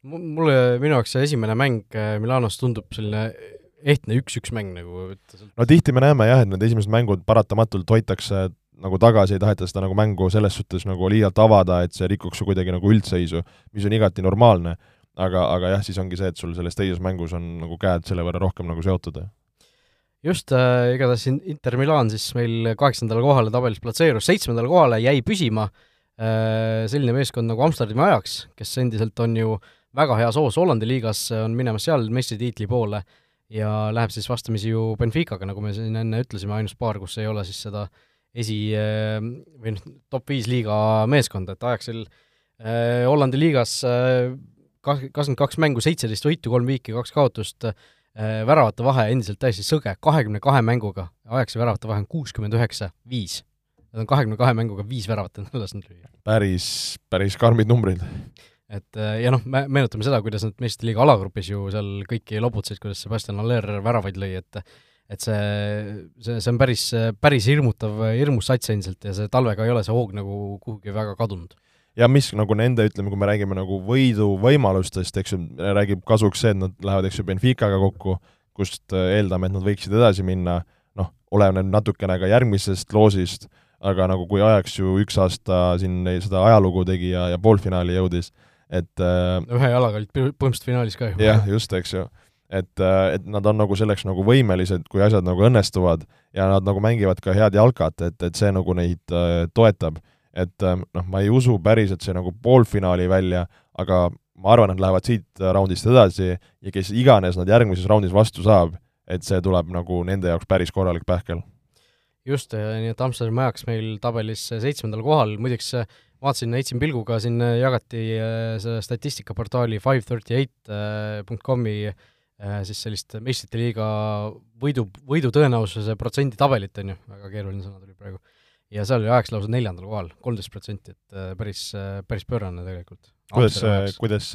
mulle, minu jaoks see esimene mäng äh, Milanos tundub selline ehtne üks-üks mäng nagu. no tihti me näeme jah, et need esimesed mängud paratamatult hoitakse nagu tagasi ei taheta seda nagu mängu selles suhtes nagu liialt avada, et see rikuks su kuidagi nagu üldseisu, mis on igati normaalne, aga, aga jah, siis ongi see, et sul selles teises mängus on nagu käed selle võrra rohkem nagu seotud. just äh,, igatahes Inter Milan siis meil kaheksandale kohale tabelis platseerus, seitsmendale kohale jäi püsima äh, selline meeskond nagu Amsterdami Ajaks, kes endiselt on ju väga heas hoos Hollandi liigas, on minemas seal meistritiitli poole ja läheb siis vastamisi ju Benficaga, nagu me siin enne ütlesime, ainus paar, kus ei ole siis seda äh, esi- või noh, top viis liiga meeskonda, et Ajaxil äh, Hollandi liigas äh, kakskümmend kaks mängu, seitseteist võitu, kolm viiki, kaks kaotust äh,, väravate vahe endiselt täiesti sõge, kahekümne kahe mänguga, Ajaxi väravate vahe on kuuskümmend üheksa, viis. Nad on kahekümne kahe mänguga viis väravat endale lasknud lüüa. päris, päris karmid numbrid. et äh, ja noh, me meenutame seda, kuidas nad meistrite liiga alagrupis ju seal kõiki lobutasid, kuidas Sebastian Aller väravaid lõi, et et see, see, see on päris, päris hirmutav, hirmus sats endiselt ja see talvega ei ole see hoog nagu kuhugi väga kadunud. ja mis nagu nende, ütleme, kui me räägime nagu võiduvõimalustest, eks ju, räägib kasuks see, et nad lähevad, eks ju, Benficaga kokku, kust eeldame, et nad võiksid edasi minna, noh, oleneb natukene ka järgmisest loosist, aga nagu kui ajaks ju üks aasta siin seda ajalugu tegi ja, ja poolfinaali jõudis, et äh, ühe jalaga olid põhimõtteliselt finaalis ka ju. jah, just, eks ju et, äh, et nad on nagu selleks nagu võimelised, kui asjad nagu õnnestuvad ja nad nagu mängivad ka head jalkat, et, et see nagu neid äh, toetab. et äh, noh, ma ei usu päriselt see nagu poolfinaali välja, aga ma arvan, et lähevad siit äh, raundist edasi ja kes iganes nad järgmises raundis vastu saab, et see tuleb nagu nende jaoks päris korralik pähkel. just, nii et Amsterdami ajaks meil tabelis seitsmendal kohal, muideks vaatasin, heitsin pilguga, siin jagati selle statistikaportaali five38.com-i Äh, siis sellist meistrite liiga võidu, võidu tõenäosuse protsendi tabelit, on ju, väga keeruline sõna tuli praegu, ja seal oli Ajax lausa neljandal kohal, kolmteist protsenti, et äh, päris, äh, päris pöörane tegelikult. kuidas kuidas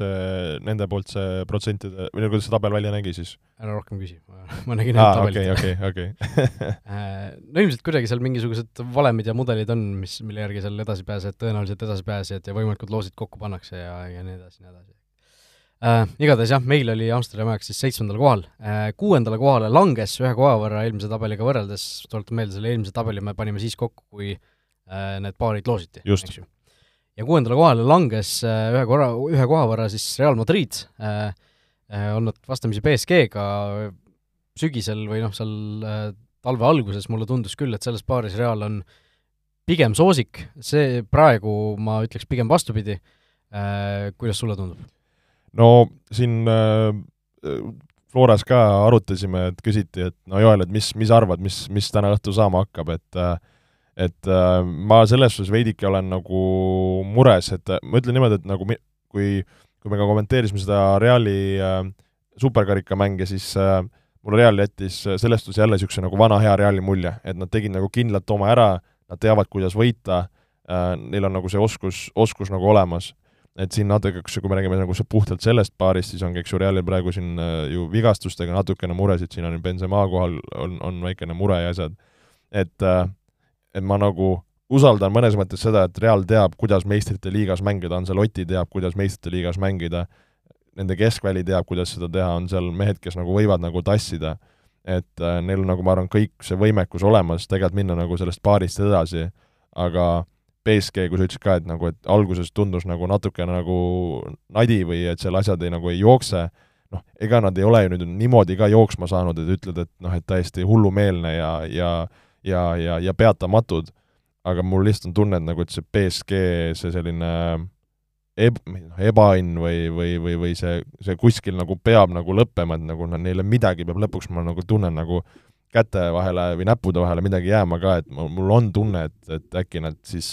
nende poolt see protsentide, või kuidas see tabel välja nägi siis? ära rohkem küsi, ma nägin ainult tabelit. okei, okei, okei. no ilmselt kuidagi seal mingisugused valemid ja mudelid on, mis, mille järgi seal edasipääsejad, tõenäoliselt edasipääsejad ja võimalikud loosid kokku pannakse ja, ja nii edasi, nii edasi äh,. Igatahes jah, meil oli Amsterdami ajaks siis seitsmendal kohal äh,. Kuuendale kohale langes ühe koha võrra eelmise tabeliga võrreldes, tuletan meelde, selle eelmise tabeli me panime siis kokku, kui äh, need paarid loositi, eks ju. ja kuuendale kohale langes äh, ühe korra, ühe koha võrra siis Real Madrid äh,, äh, olnud vastamisi BSG-ga sügisel või noh, seal äh, talve alguses mulle tundus küll, et selles paaris Real on pigem soosik, see praegu ma ütleks pigem vastupidi äh,, kuidas sulle tundub? No siin äh, Floras ka arutasime, et küsiti, et no Joel, et mis, mis arvad, mis, mis täna õhtul saama hakkab, et äh, et äh, ma selles suhtes veidike olen nagu mures, et äh, ma ütlen niimoodi, et nagu mi, kui, kui me ka kommenteerisime seda Reali äh, superkarikamänge, siis äh, mulle Real jättis selles suhtes jälle niisuguse nagu vana hea Reali mulje, et nad tegid nagu kindlalt oma ära, nad teavad, kuidas võita äh,, neil on nagu see oskus, oskus nagu olemas et siin natuke, kui me räägime nagu puhtalt sellest paarist, siis ongi, eks ju, Realil praegu siin äh, ju vigastustega natukene muresid, siin on Benzema kohal, on, on väikene mure ja asjad. et, äh, et ma nagu usaldan mõnes mõttes seda, et Real teab, kuidas meistrite liigas mängida, Ancelotti teab, kuidas meistrite liigas mängida, nende keskväli teab, kuidas seda teha, on seal mehed, kes nagu võivad nagu tassida. et äh, neil on nagu ma arvan, kõik see võimekus olemas tegelikult minna nagu sellest paarist edasi, aga BSG, kui sa ütlesid ka, et nagu, et alguses tundus nagu natukene nagu nadi või et seal asjad ei, nagu ei jookse, noh, ega nad ei ole ju nüüd niimoodi ka jooksma saanud, et ütled, et noh, et täiesti hullumeelne ja, ja ja, ja, ja peatamatud, aga mul lihtsalt on tunne, et nagu, et see BSG, see selline eb-, noh, ebaõnn või, või, või, või see, see kuskil nagu peab nagu lõppema, et nagu neile midagi peab lõpuks, ma nagu tunnen nagu käte vahele või näppude vahele midagi jääma ka, et mul on tunne, et, et äkki nad siis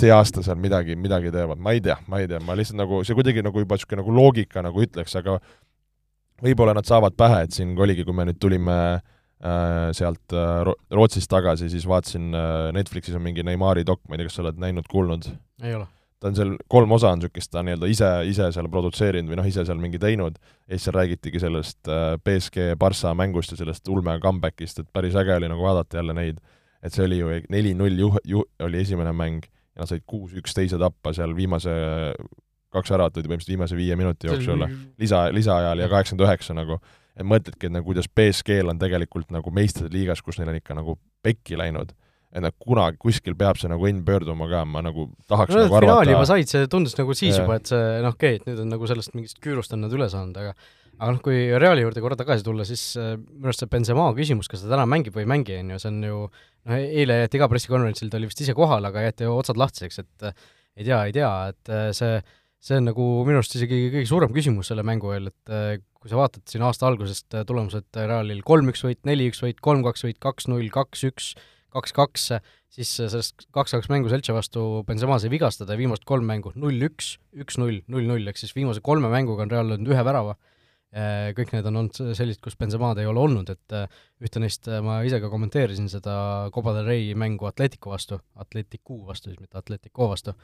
see aasta seal midagi, midagi teevad, ma ei tea, ma ei tea, ma lihtsalt nagu, see kuidagi nagu juba niisugune nagu loogika nagu ütleks, aga võib-olla nad saavad pähe, et siin oligi, kui me nüüd tulime äh, sealt äh, Rootsist tagasi, siis vaatasin äh,, Netflixis on mingi Neimari dok, ma ei tea, kas sa oled näinud, kuulnud? ei ole ta on seal, kolm osa on niisugust, ta nii-öelda ise, ise seal produtseerinud või noh, ise seal mingi teinud, ja siis seal räägitigi sellest äh, BSG Barca mängust ja sellest ulme comeback'ist, et päris äge oli nagu vaadata jälle neid, et see oli ju neli-null juh-, ju-, oli esimene mäng ja nad said kuus-üks teise tappa seal viimase, kaks olid põhimõtteliselt viimase viie minuti jooksul, lisa, lisaajal ja kaheksakümmend üheksa nagu, et mõtledki, et nagu kuidas BSG-l on tegelikult nagu meistrite liigas, kus neil on ikka nagu pekki läinud et nad kunagi kuskil peab see nagu õnn pöörduma ka, ma nagu tahaks no, nagu arvata finaali juba said, see tundus nagu siis yeah. juba, et see noh, okei okay,, et nüüd on nagu sellest mingist küürust on nad üle saanud, aga aga noh, kui Reali juurde korra tagasi tulla, siis äh, minu arust see Benzema küsimus, kas ta täna mängib või ei mängi, on ju, see on ju noh, eile jäeti ka pressikonverentsil, ta oli vist ise kohal, aga jäeti otsad lahtiseks, et äh, ei tea, ei tea, et äh, see, see on nagu minu arust isegi kõige suurem küsimus selle mängu eel, et äh, kui sa vaatad siin aasta algusest äh, tulemused Realil kolm-üks võit, neli-üks võit, kolm-kaks võit, kaks-null, kaks-üks, kaks-kaks, siis sellest kaks-kaks mängu Seltsi vastu Benzema sai vigastada ja viimased kolm mängu null-üks, üks-null, null-null, ehk siis viimase kolme mänguga on Real löönud ühe värava. Äh, kõik need on olnud sellised, kus Benzema'd ei ole olnud, et äh, ühte neist äh, ma ise ka kommenteerisin seda Copa del Rey mängu Atletico vastu, Atleticu vastu siis, mitte Atletico vastu,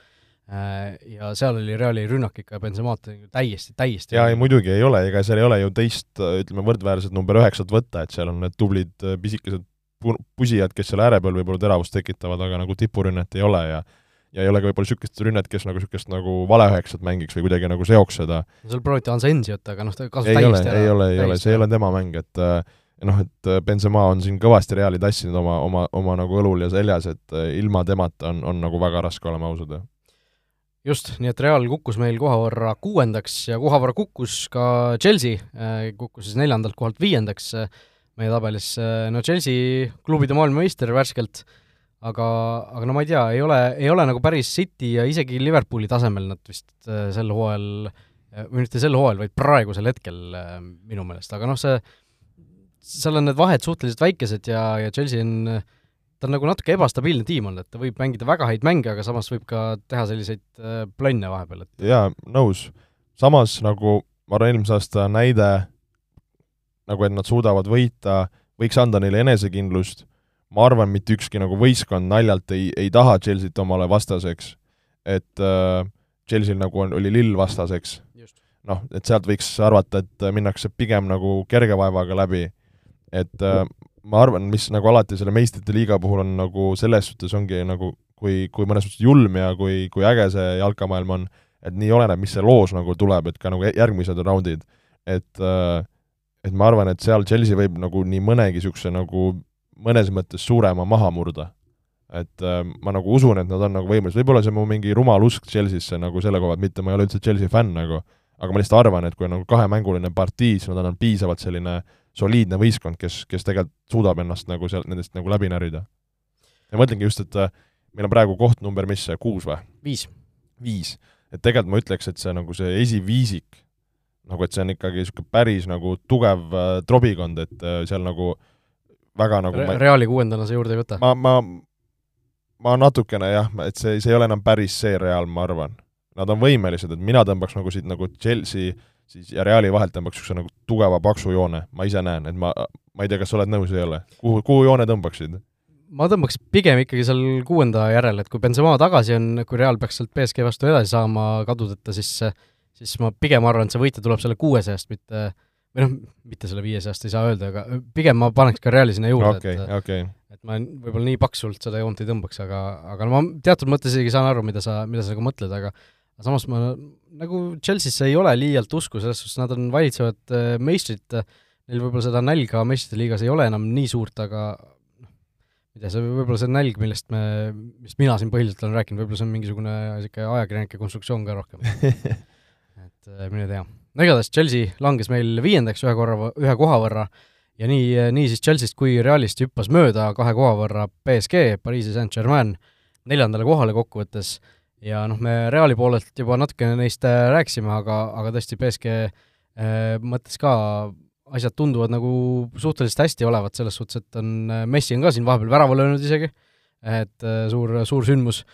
ja seal oli Reali rünnak ikka Benzema'd täiesti, täiesti jaa, ei muidugi ei ole, ega seal ei ole ju teist, ütleme, võrdväärset number üheksat võtta, et seal on need tublid pisikesed pusijad, kes seal ääre peal võib-olla teravust tekitavad, aga nagu tipurünnet ei ole ja ja ei ole ka võib-olla niisugust rünnet, kes nagu niisugust nagu valeüheksat mängiks või kuidagi nagu seoks seda. seal prooviti Ansensiot, aga noh, ta kasus ei ole, ei ole, ei ole, see ei ole tema mäng, et äh, noh, et äh, Benzema on siin kõvasti Reali tassinud oma, oma, oma nagu õlul ja seljas, et äh, ilma temata on, on nagu väga raske, oleme ausad. just, nii et Real kukkus meil koha võrra kuuendaks ja koha võrra kukkus ka Chelsea, kukkus siis neljandalt kohalt viiendaks, meie tabelis, no Chelsea klubide maailmameister värskelt, aga, aga no ma ei tea, ei ole, ei ole nagu päris City ja isegi Liverpooli tasemel nad vist äh, sel hooajal, või mitte sel hooajal, vaid praegusel hetkel äh, minu meelest, aga noh, see, seal on need vahed suhteliselt väikesed ja, ja Chelsea on, ta on nagu natuke ebastabiilne tiim olnud, et ta võib mängida väga häid mänge, aga samas võib ka teha selliseid äh, plonne vahepeal, et jaa, nõus. samas nagu ma arvan, eelmise aasta näide nagu et nad suudavad võita, võiks anda neile enesekindlust, ma arvan, mitte ükski nagu võistkond naljalt ei, ei taha Chelsea't omale vastaseks, et äh, Chelsea'l nagu on, oli lill vastaseks. noh, et sealt võiks arvata, et minnakse pigem nagu kerge vaevaga läbi, et äh, ma arvan, mis nagu alati selle meistrite liiga puhul on nagu selles suhtes ongi nagu kui, kui mõnes mõttes julm ja kui, kui äge see jalkamaailm on, et nii oleneb, mis see loos nagu tuleb, et ka nagu järgmised raundid, et äh, et ma arvan, et seal Chelsea võib nagu nii mõnegi niisuguse nagu mõnes mõttes suurema maha murda. et äh, ma nagu usun, et nad on nagu võimelised, võib-olla see on mu mingi rumal usk Chelsea'sse nagu selle koha pealt, mitte ma ei ole üldse Chelsea fänn nagu, aga ma lihtsalt arvan, et kui on nagu kahemänguline partii, siis nad on piisavalt selline soliidne võistkond, kes, kes tegelikult suudab ennast nagu seal, nendest nagu läbi närida. ja mõtlengi just, et äh, meil on praegu kohtnumber, mis see, kuus või? viis. viis. et tegelikult ma ütleks, et see nagu see esiviisik, nagu et see on ikkagi niisugune päris nagu tugev äh, trobikond, et äh, seal nagu väga nagu Re Reali kuuendana sa juurde ei võta? ma, ma, ma natukene jah, et see, see ei ole enam päris see Real, ma arvan. Nad on võimelised, et mina tõmbaks nagu siit nagu Chelsea siis ja Reali vahelt tõmbaks niisuguse nagu tugeva paksu joone, ma ise näen, et ma, ma ei tea, kas sa oled nõus või ei ole. kuhu, kuhu joone tõmbaksid? ma tõmbaks pigem ikkagi seal kuuenda järele, et kui Benzema tagasi on, kui Real peaks sealt BSG vastu edasi saama kadudeta, siis siis ma pigem arvan, et see võitja tuleb selle kuue seast, mitte või noh, mitte selle viie seast ei saa öelda, aga pigem ma paneks ka Reali sinna juurde okay,, et okay. et ma võib-olla nii paksult seda joont ei tõmbaks, aga, aga no ma teatud mõttes isegi saan aru, mida sa, mida sa nagu mõtled, aga aga samas ma nagu Chelsea'sse ei ole liialt usku, selles suhtes nad on valitsevad äh, meistrid, neil võib-olla seda nälga meistrite liigas ei ole enam nii suurt, aga noh, ma ei tea, see võib-olla see nälg, millest me, millest mina siin põhiliselt olen rääkinud, võib-olla see on mingisugune niisugune ajakirjanike konstruktsioon ka rohkem et äh, mine tea. no igatahes Chelsea langes meil viiendaks ühe korra, ühe koha võrra. Ja nii, nii siis Chelsea'st kui Realist hüppas mööda kahe koha võrra BSG, Pariisi Saint-Germain, neljandale kohale kokkuvõttes. Ja noh, me Reali poolelt juba natukene neist äh, rääkisime, aga, aga tõesti BSG äh, mõttes ka asjad tunduvad nagu suhteliselt hästi olevat, selles suhtes, et on, äh, Messi on ka siin vahepeal värava löönud isegi, et äh, suur, suur sündmus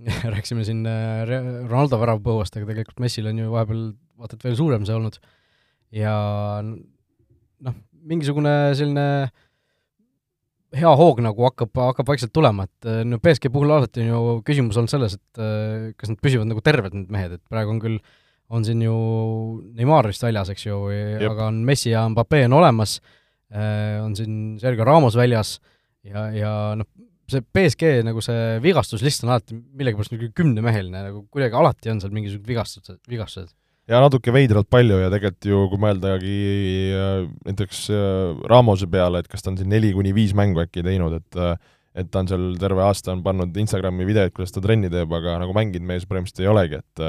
rääkisime siin äh, Ronaldo väravpõuast, aga tegelikult Messil on ju vahepeal vaata et veel suurem see olnud. ja noh, mingisugune selline hea hoog nagu hakkab, hakkab vaikselt tulema, et äh, no BSG puhul alati on ju küsimus olnud selles, et äh, kas nad püsivad nagu terved, need mehed, et praegu on küll, on siin ju Neimar vist väljas, eks ju, aga on Messi ja Mbappe on olemas, on siin Sergio Ramos väljas ja, ja noh, see BSG nagu see vigastuslist on alati millegipärast nagu kümnemeheline, nagu kuidagi alati on seal mingisugused vigastused, vigastused. ja natuke veidralt palju ja tegelikult ju, kui mõeldagi äh, näiteks äh, Ramose peale, et kas ta on siin neli kuni viis mängu äkki teinud, et äh, et ta on seal terve aasta on pannud Instagrami videoid, kuidas ta trenni teeb, aga nagu mänginud mees põhimõtteliselt ei olegi, et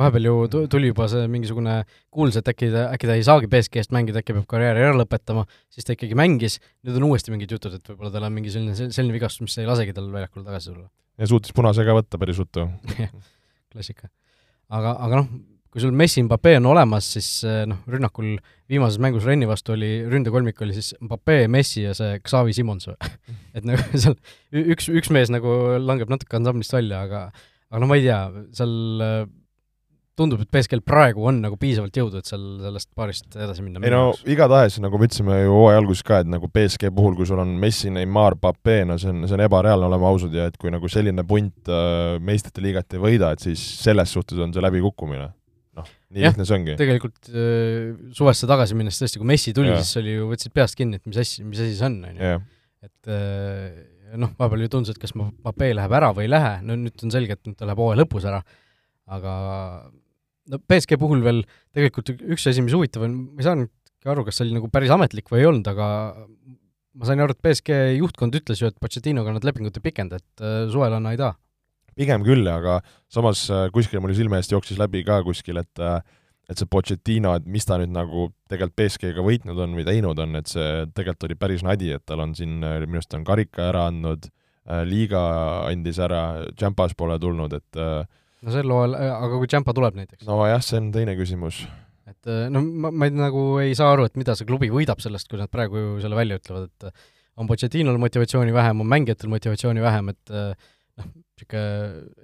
vahepeal ju tuli juba see mingisugune kuuldus, et äkki ta, äkki ta ei saagi BSG-st mängida, äkki peab karjääri ära lõpetama, siis ta ikkagi mängis, nüüd on uuesti mingid jutud, et võib-olla tal on mingi selline, selline vigastus, mis ei lasegi tal väljakule tagasi tulla. ja suutis punase ka võtta päris ruttu klassika. aga, aga noh, kui sul Messi, Mbappe on olemas, siis eh, noh, rünnakul viimases mängus Renni vastu oli, ründekolmik oli siis Mbappe, Messi ja see Xavi Simons et nagu seal üks, üks mees nagu langeb natuke ansamblist välja, aga aga noh, ma ei tea, seal eh, tundub, et BSG-l praegu on nagu piisavalt jõudu, et seal sellest paarist edasi minna. ei no igatahes, nagu me ütlesime ju hooaja alguses ka, et nagu BSG puhul, kui sul on Messi, Neimar, Pape, no see on, see on ebareaalne, oleme ausad, ja et kui nagu selline punt äh, meistrite liigat ei võida, et siis selles suhtes on see läbikukkumine. noh, nii lihtne see ongi. tegelikult äh, suvesse tagasi minnes tõesti, kui Messi tuli, siis oli ju, võtsid peast kinni, et mis asi, mis asi see on, on ju. et äh, noh, vahepeal ju tundus, et kas Pape läheb ära või ei lähe, no nüüd on selge, et nüüd ta läheb hooaja lõpus ära, aga no BSG puhul veel tegelikult üks asi, mis huvitav on, ma ei saanudki aru, kas see oli nagu päris ametlik või ei olnud, aga ma sain aru, et BSG juhtkond ütles ju, et Pochettinoga nad lepingut ei pikenda, et äh, suvel anna ei taha. pigem küll, aga samas äh, kuskil mul silme eest jooksis läbi ka kuskil, et äh, et see Pochettino, et mis ta nüüd nagu tegelikult BSG-ga võitnud on või teinud on, et see tegelikult oli päris nadi, et tal on siin, minu arust on karika ära andnud, liiga andis ära, Champas pole tulnud, et äh, no sel hooajal, äh, aga kui Champa tuleb näiteks? nojah, see on teine küsimus. et äh, no ma, ma ei, nagu ei saa aru, et mida see klubi võidab sellest, kui nad praegu ju selle välja ütlevad, et äh, on Pochettinol motivatsiooni vähem, on mängijatel motivatsiooni vähem, et noh, niisugune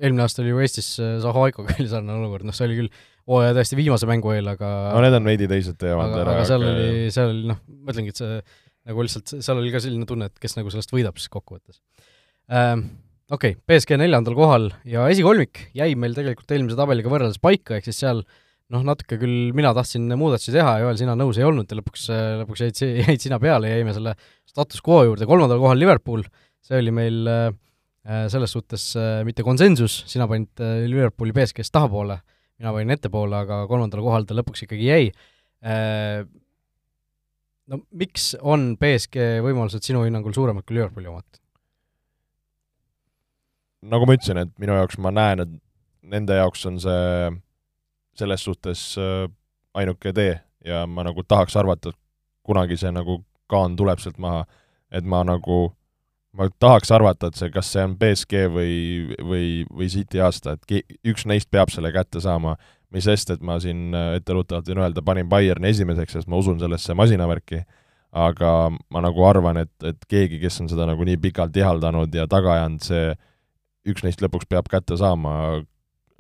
eelmine aasta oli ju Eestis Zaho Aikoga oli sarnane olukord, noh see oli küll hooaja täiesti viimase mängu eel, aga no need on veidi teised teemad ära. aga seal aga... oli, seal oli noh, ma ütlengi, et see nagu lihtsalt, seal oli ka selline tunne, et kes nagu sellest võidab siis kokkuvõttes ähm, okei okay,, BSG neljandal kohal ja esikolmik jäi meil tegelikult eelmise tabeliga võrreldes paika, ehk siis seal noh, natuke küll mina tahtsin muudatusi teha Joel, sina nõus ei olnud ja lõpuks, lõpuks jäid, jäid sina peale ja jäime selle status quo juurde, kolmandal kohal Liverpool, see oli meil äh, selles suhtes äh, mitte konsensus, sina panid äh, Liverpooli BSG-st tahapoole, mina panin ettepoole, aga kolmandale kohale ta lõpuks ikkagi jäi. No miks on BSG võimalused sinu hinnangul suuremad kui Liverpooli omad? Nagu ma ütlesin, et minu jaoks ma näen, et nende jaoks on see selles suhtes ainuke tee ja ma nagu tahaks arvata, et kunagi see nagu kaan tuleb sealt maha, et ma nagu, ma tahaks arvata, et see, kas see on BSG või, või, või City aasta, et ki-, üks neist peab selle kätte saama, mis sest, et ma siin etteruttavalt võin öelda, panin Bayerni esimeseks, sest ma usun sellesse masinavärki, aga ma nagu arvan, et, et keegi, kes on seda nagu nii pikalt ihaldanud ja taga ajanud, see üks neist lõpuks peab kätte saama,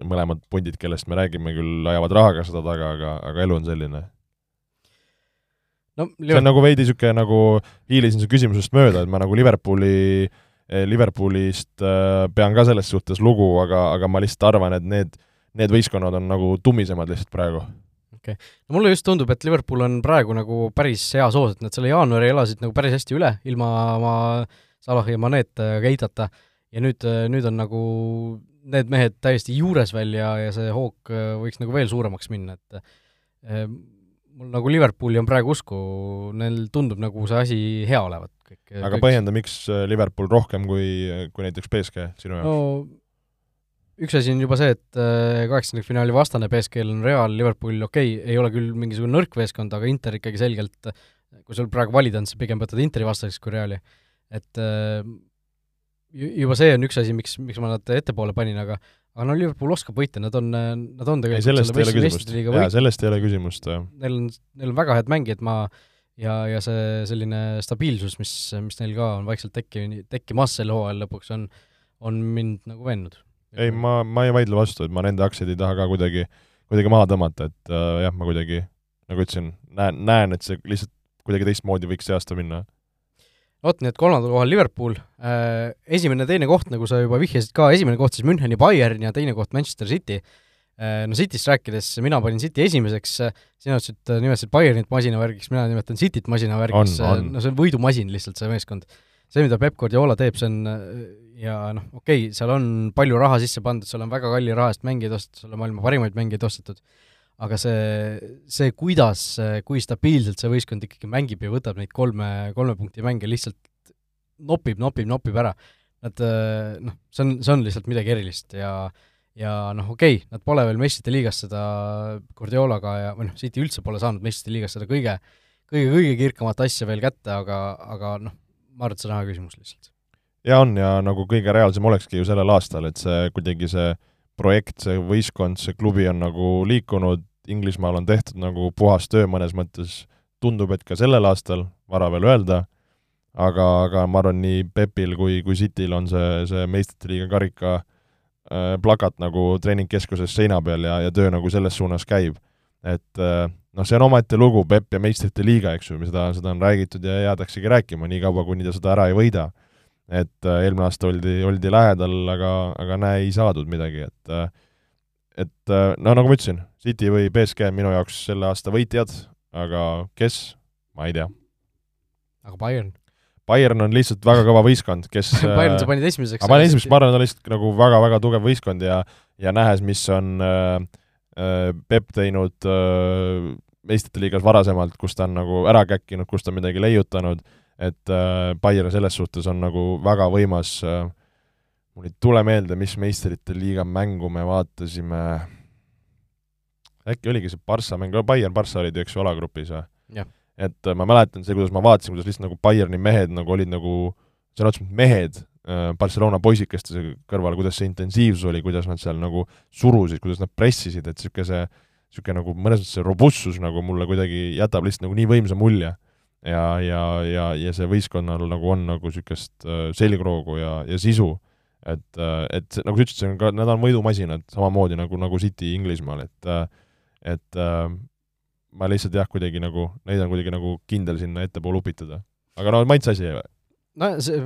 mõlemad pundid, kellest me räägime, küll ajavad rahaga seda taga, aga, aga elu on selline no see on nagu veidi niisugune nagu, hiilisin su küsimusest mööda, et ma nagu Liverpooli, eh, Liverpoolist äh, pean ka selles suhtes lugu, aga, aga ma lihtsalt arvan, et need, need võistkonnad on nagu tummisemad lihtsalt praegu. okei okay., no mulle just tundub, et Liverpool on praegu nagu päris heas hoos, et nad selle jaanuari elasid nagu päris hästi üle, ilma oma Salahi ja Manet Keitata, ja nüüd, nüüd on nagu need mehed täiesti juures veel ja, ja see hoog võiks nagu veel suuremaks minna, et mul nagu Liverpooli on praegu usku, neil tundub nagu see asi hea olevat. aga kõik... põhjenda, miks äh, Liverpool rohkem kui, kui näiteks BSG sinu jaoks no,? üks asi on juba see, et äh, kaheksandikfinaali vastane BSG-l on Real, Liverpool okei okay,, ei ole küll mingisugune nõrk meeskond, aga Inter ikkagi selgelt, kui sul praegu valida on, siis pigem võtad Interi vastaseks kui Reali. et äh, juba see on üks asi, miks, miks ma nad ettepoole panin, aga aga no Liverpool oskab võita, nad on, nad on tegelikult ei, sellest ei ole küsimust, jaa, sellest ei ole küsimust, jah. Neil on, neil on väga head mängijad, ma ja, ja see selline stabiilsus, mis, mis neil ka on vaikselt tekki, tekkimas sel hooajal lõpuks, on, on mind nagu veennud. ei, ma, ma ei vaidle vastu, et ma nende aktsiaid ei taha ka kuidagi, kuidagi maha tõmmata, et äh, jah, ma kuidagi, nagu ütlesin, näen, näen, et see lihtsalt kuidagi teistmoodi võiks see aasta minna vot, nii et kolmandal kohal Liverpool, äh, esimene, teine koht, nagu sa juba vihjasid ka, esimene koht siis Müncheni Bayern ja teine koht Manchester City. Äh, no Cityst rääkides, mina panin City esimeseks, sina ütlesid, nimetasid Bayernit masinavärgiks, mina nimetan Cityt masinavärgiks, no see on võidumasin lihtsalt, see meeskond. see, mida Peep Guardiola teeb, see on ja noh, okei okay,, seal on palju raha sisse pandud, seal on väga kalli raha eest mängijaid ostetud, seal on maailma parimaid mängijaid ostetud, aga see, see, kuidas, kui stabiilselt see võistkond ikkagi mängib ja võtab neid kolme, kolme punkti mänge, lihtsalt nopib, nopib, nopib ära. Nad noh, see on, see on lihtsalt midagi erilist ja ja noh, okei okay,, nad pole veel meistrite liigas seda Guardiolaga ja, või noh, City üldse pole saanud meistrite liigas seda kõige, kõige, kõige kirkamat asja veel kätte, aga, aga noh, ma arvan, et see on aja küsimus lihtsalt. jaa, on ja nagu kõige reaalsem olekski ju sellel aastal, et see kuidagi see projekt, see võistkond, see klubi on nagu liikunud, Inglismaal on tehtud nagu puhas töö mõnes mõttes, tundub, et ka sellel aastal, vara veel öelda, aga, aga ma arvan, nii Pepil kui, kui Cityl on see, see meistrite liiga karika äh, plakat nagu treeningkeskuses seina peal ja, ja töö nagu selles suunas käib. et äh, noh, see on omaette lugu, Pepp ja meistrite liiga, eks ju, seda, seda on räägitud ja jäädaksegi rääkima, niikaua kuni ta seda ära ei võida et äh, eelmine aasta oldi, oldi lähedal, aga, aga näe, ei saadud midagi, et äh, et äh, no nagu ma ütlesin, City või BSG on minu jaoks selle aasta võitjad, aga kes, ma ei tea. aga Bayern? Bayern on lihtsalt väga kõva võistkond, kes Bayern sa panid esimeseks? ma panin esimeseks, ma arvan, ta on lihtsalt nagu väga-väga tugev võistkond ja ja nähes, mis on äh, Peep teinud äh, meistrite liigas varasemalt, kus ta on nagu ära käkkinud, kus ta on midagi leiutanud äh,, et äh, Bayern selles suhtes on nagu väga võimas äh,, mul ei tule meelde, mis meistrite liiga mängu me vaatasime, äkki oligi see Barca mäng, Bayern, Barca olid ju, eks ju, alagrupis või? et äh, ma mäletan see, kuidas ma vaatasin, kuidas lihtsalt nagu Bayerni mehed nagu olid nagu sõna otseses mõttes mehed äh, Barcelona poisikeste kõrval, kuidas see intensiivsus oli, kuidas nad seal nagu surusid, kuidas nad pressisid, et niisugune see niisugune nagu mõnes mõttes see robustsus nagu mulle kuidagi jätab lihtsalt nagu nii võimsa mulje ja, ja, ja, ja see võistkonnal nagu on nagu niisugust äh, selgroogu ja, ja sisu, et, äh, et nagu sa ütlesid, see on ka, nad on võidumasinad, samamoodi nagu, nagu City Inglismaal, et äh, et ma lihtsalt jah, kuidagi nagu, neid on kuidagi nagu kindel sinna ettepoole upitada. aga no maitse asi. no see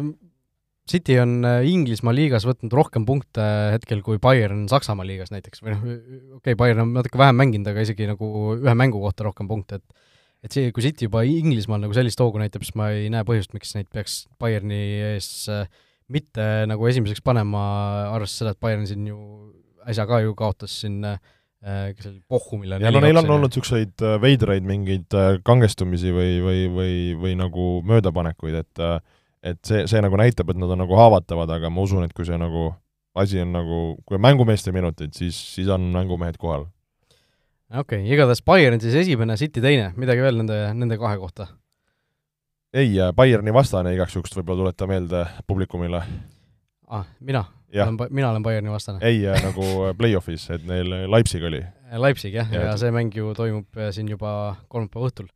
City on Inglismaa liigas võtnud rohkem punkte hetkel kui Bayern Saksamaa liigas näiteks või noh, okei okay,, Bayern on natuke vähem mänginud, aga isegi nagu ühe mängu kohta rohkem punkte, et et see, kui City juba Inglismaal nagu sellist hoogu näitab, siis ma ei näe põhjust, miks neid peaks Bayerni ees äh, mitte nagu esimeseks panema, arvestades seda, et Bayern siin ju äsja ka ju kaotas siin äh, kes oli Pohhumile ja no neil on olnud niisuguseid veidraid mingeid kangestumisi või, või, või, või nagu möödapanekuid, et et see, see nagu näitab, et nad on nagu haavatavad, aga ma usun, et kui see nagu asi on nagu, kui on mängumeeste minutid, siis, siis on mängumehed kohal. Okei okay,, igatahes Bayern siis esimene, City teine, midagi veel nende, nende kahe kohta? ei, Bayerni vastane igaks juhuks võib-olla tuleta meelde publikumile. ah, mina? mina olen Bayerni vastane? ei, nagu play-off'is, et neil Leipzig oli. Leipzig jah, ja, ja see mäng ju toimub siin juba kolmapäeva õhtul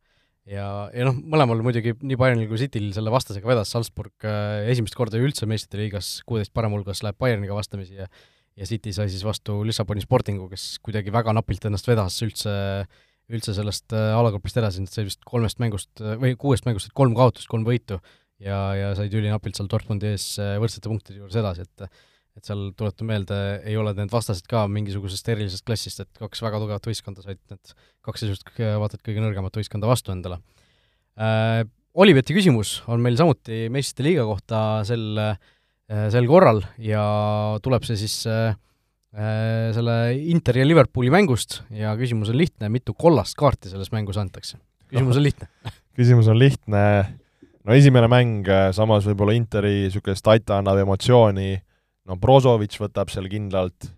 ja, ja noh, mõlemal muidugi nii Bayernil kui Cityl selle vastasega vedas, Salzburg äh, esimest korda üldse meistrite liigas kuueteist parema hulgas läheb Bayerniga vastamisi ja ja City sai siis vastu Lissaboni Sportingu, kes kuidagi väga napilt ennast vedas üldse, üldse sellest äh, alagrupist edasi, nad said vist kolmest mängust või kuuest mängust said kolm kaotust, kolm võitu ja, ja said ülinapilt seal Dortmundi ees äh, võrdsete punktide juures edasi, et et seal tuletan meelde, ei ole need vastased ka mingisugusest erilisest klassist, et kaks väga tugevat võistkonda said need kaks niisugust vaata et kõige nõrgemat võistkonda vastu endale äh,. Olibeti küsimus on meil samuti meistrite liiga kohta sel äh,, sel korral ja tuleb see siis äh, äh selle Interi ja Liverpooli mängust ja küsimus on lihtne, mitu kollast kaarti selles mängus antakse? küsimus on lihtne. Küsimus on lihtne, no esimene mäng, äh, samas võib-olla Interi niisugune stata annab emotsiooni. Äh, no Brozovic võtab seal kindlalt,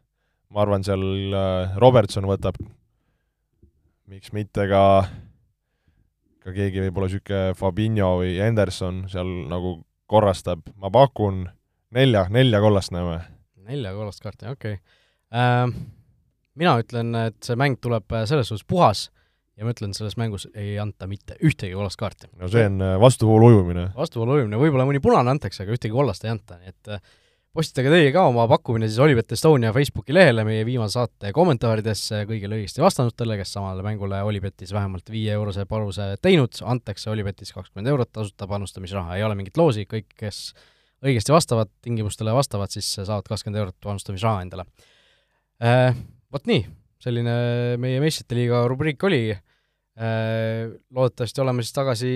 ma arvan, seal äh, Robertson võtab, miks mitte ka, ka keegi võib-olla niisugune Fabinho või Henderson seal nagu korrastab, ma pakun nelja, nelja kollast näeme. nelja kollast kaarti, okei okay. äh,. Mina ütlen, et see mäng tuleb äh, selles suhtes puhas ja ma ütlen, selles mängus ei anta mitte ühtegi kollast kaarti. no see on äh, vastuvoolu ujumine. vastuvoolu ujumine, võib-olla mõni punane antakse, aga ühtegi kollast ei anta, nii et postitage teie ka oma pakkumine siis Olipet Estonia Facebooki lehele meie viimase saate kommentaaridesse kõigile õigesti vastanutele, kes samale mängule Olipetis vähemalt viie-eurose panuse teinud, antakse Olipetis kakskümmend eurot tasuta panustamisraha, ei ole mingit loosi, kõik, kes õigesti vastavad, tingimustele vastavad, siis saavad kakskümmend eurot panustamisraha endale äh,. Vot nii, selline meie meistrite liiga rubriik oli äh,, loodetavasti oleme siis tagasi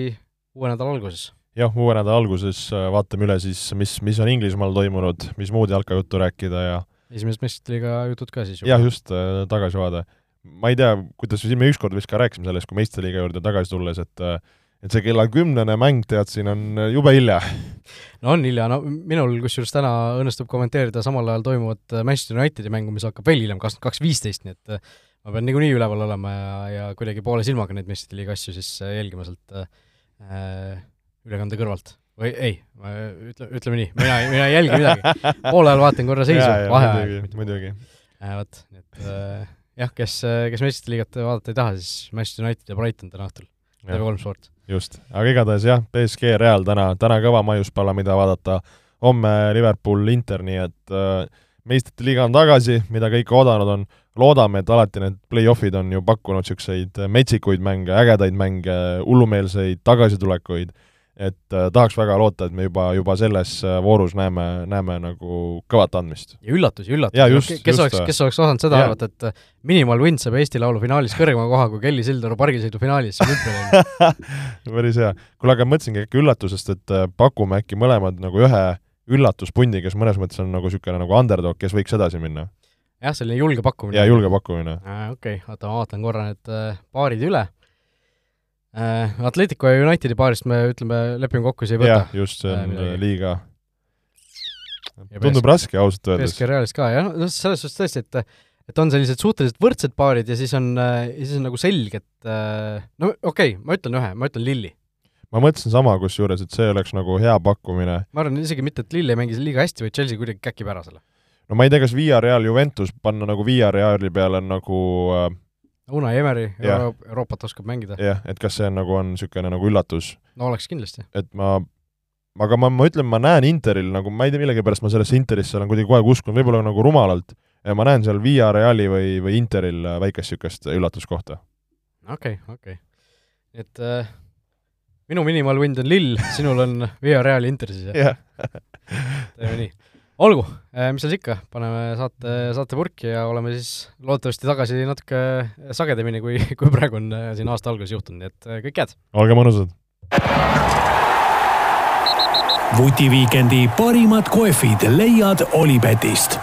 uue nädala alguses jah, uue nädala alguses äh, vaatame üle siis, mis, mis on Inglismaal toimunud, mis muud jalkajuttu rääkida ja esimesed meistrite liiga jutud ka siis juba? jah, just, äh, tagasivaade. ma ei tea, kuidas, me ükskord vist ka rääkisime sellest, kui meistrite liiga juurde tagasi tulles, et äh, et see kella kümnene mäng, tead, siin on jube hilja. no on hilja, no minul kusjuures täna õnnestub kommenteerida samal ajal toimuvat Manchester Unitedi mängu, mis hakkab veel hiljem, kakskümmend kaks viisteist, nii et ma pean niikuinii üleval olema ja, ja kuidagi poole silmaga neid meistrite liiga asju siis jälgima sealt äh, ülekande kõrvalt või ei, ütle, ütleme nii, mina, mina ei jälgi midagi. poole ajal vaatan korra seisu, vaheaeg. muidugi. Äh, vot, nii et äh, jah, kes, kes meistrite liigat vaadata ei taha, siis Manchester United ja Brighton täna õhtul, TV3 sport. just, aga igatahes jah, BSG Real täna, täna kõva maiuspala, mida vaadata, homme Liverpool, Inter, nii et äh, meistrite liiga on tagasi, mida kõik oodanud on, loodame, et alati need play-off'id on ju pakkunud niisuguseid metsikuid mänge, ägedaid mänge, hullumeelseid tagasitulekuid et äh, tahaks väga loota, et me juba, juba selles äh, voorus näeme, näeme nagu kõvat andmist. ja üllatusi, üllatusi, kes just, oleks, äh, kes oleks osanud seda ja. arvata, et äh, Minimal Wind saab Eesti Laulu finaalis kõrgema koha kui Kelly Sildaru pargisõidu finaalis päris hea. kuule, aga mõtlesingi äkki üllatusest, et pakume äkki mõlemad nagu ühe üllatuspundi, kes mõnes mõttes on nagu niisugune nagu underdog, kes võiks edasi minna. jah, selline julge pakkumine. jaa, julge pakkumine. okei okay., oota, ma vaatan korra need paarid üle Atletico ja Unitedi paarist me ütleme, lepime kokku, siis ei võta. jah, just, see on äh, liiga tundub raske ausalt öeldes. BSK Realis ka, jah, noh, selles suhtes tõesti, et et on sellised suhteliselt võrdsed paarid ja siis on, äh, ja siis on nagu selge, et no okei okay,, ma ütlen ühe, ma ütlen Lilli. ma mõtlesin sama kusjuures, et see oleks nagu hea pakkumine. ma arvan isegi mitte, et Lill ei mängi liiga hästi, vaid Chelsea kuidagi käkib ära selle. no ma ei tea, kas Villarreal Juventus panna nagu Villarreali peale nagu äh, Unai Emeri Euro Euroopat oskab mängida. jah, et kas see on nagu, on niisugune nagu üllatus? no oleks kindlasti. et ma, aga ma, ma ütlen, ma näen Interil nagu, ma ei tea, millegipärast ma sellesse Interisse olen kuidagi kogu aeg uskunud, võib-olla nagu rumalalt, ma näen seal Via Reali või, või Interil väikest niisugust üllatuskohta. okei okay,, okei okay.. et äh, minu minimal-wind on lill, sinul on Via Real Inter siis, jah teeme nii olgu, äh, mis seal ikka, paneme saate, saate purki ja oleme siis loodetavasti tagasi natuke sagedamini, kui, kui praegu on äh, siin aasta alguses juhtunud, nii et äh, kõik head! olge mõnusad! vutiviikendi parimad kohvid leiad Olipetist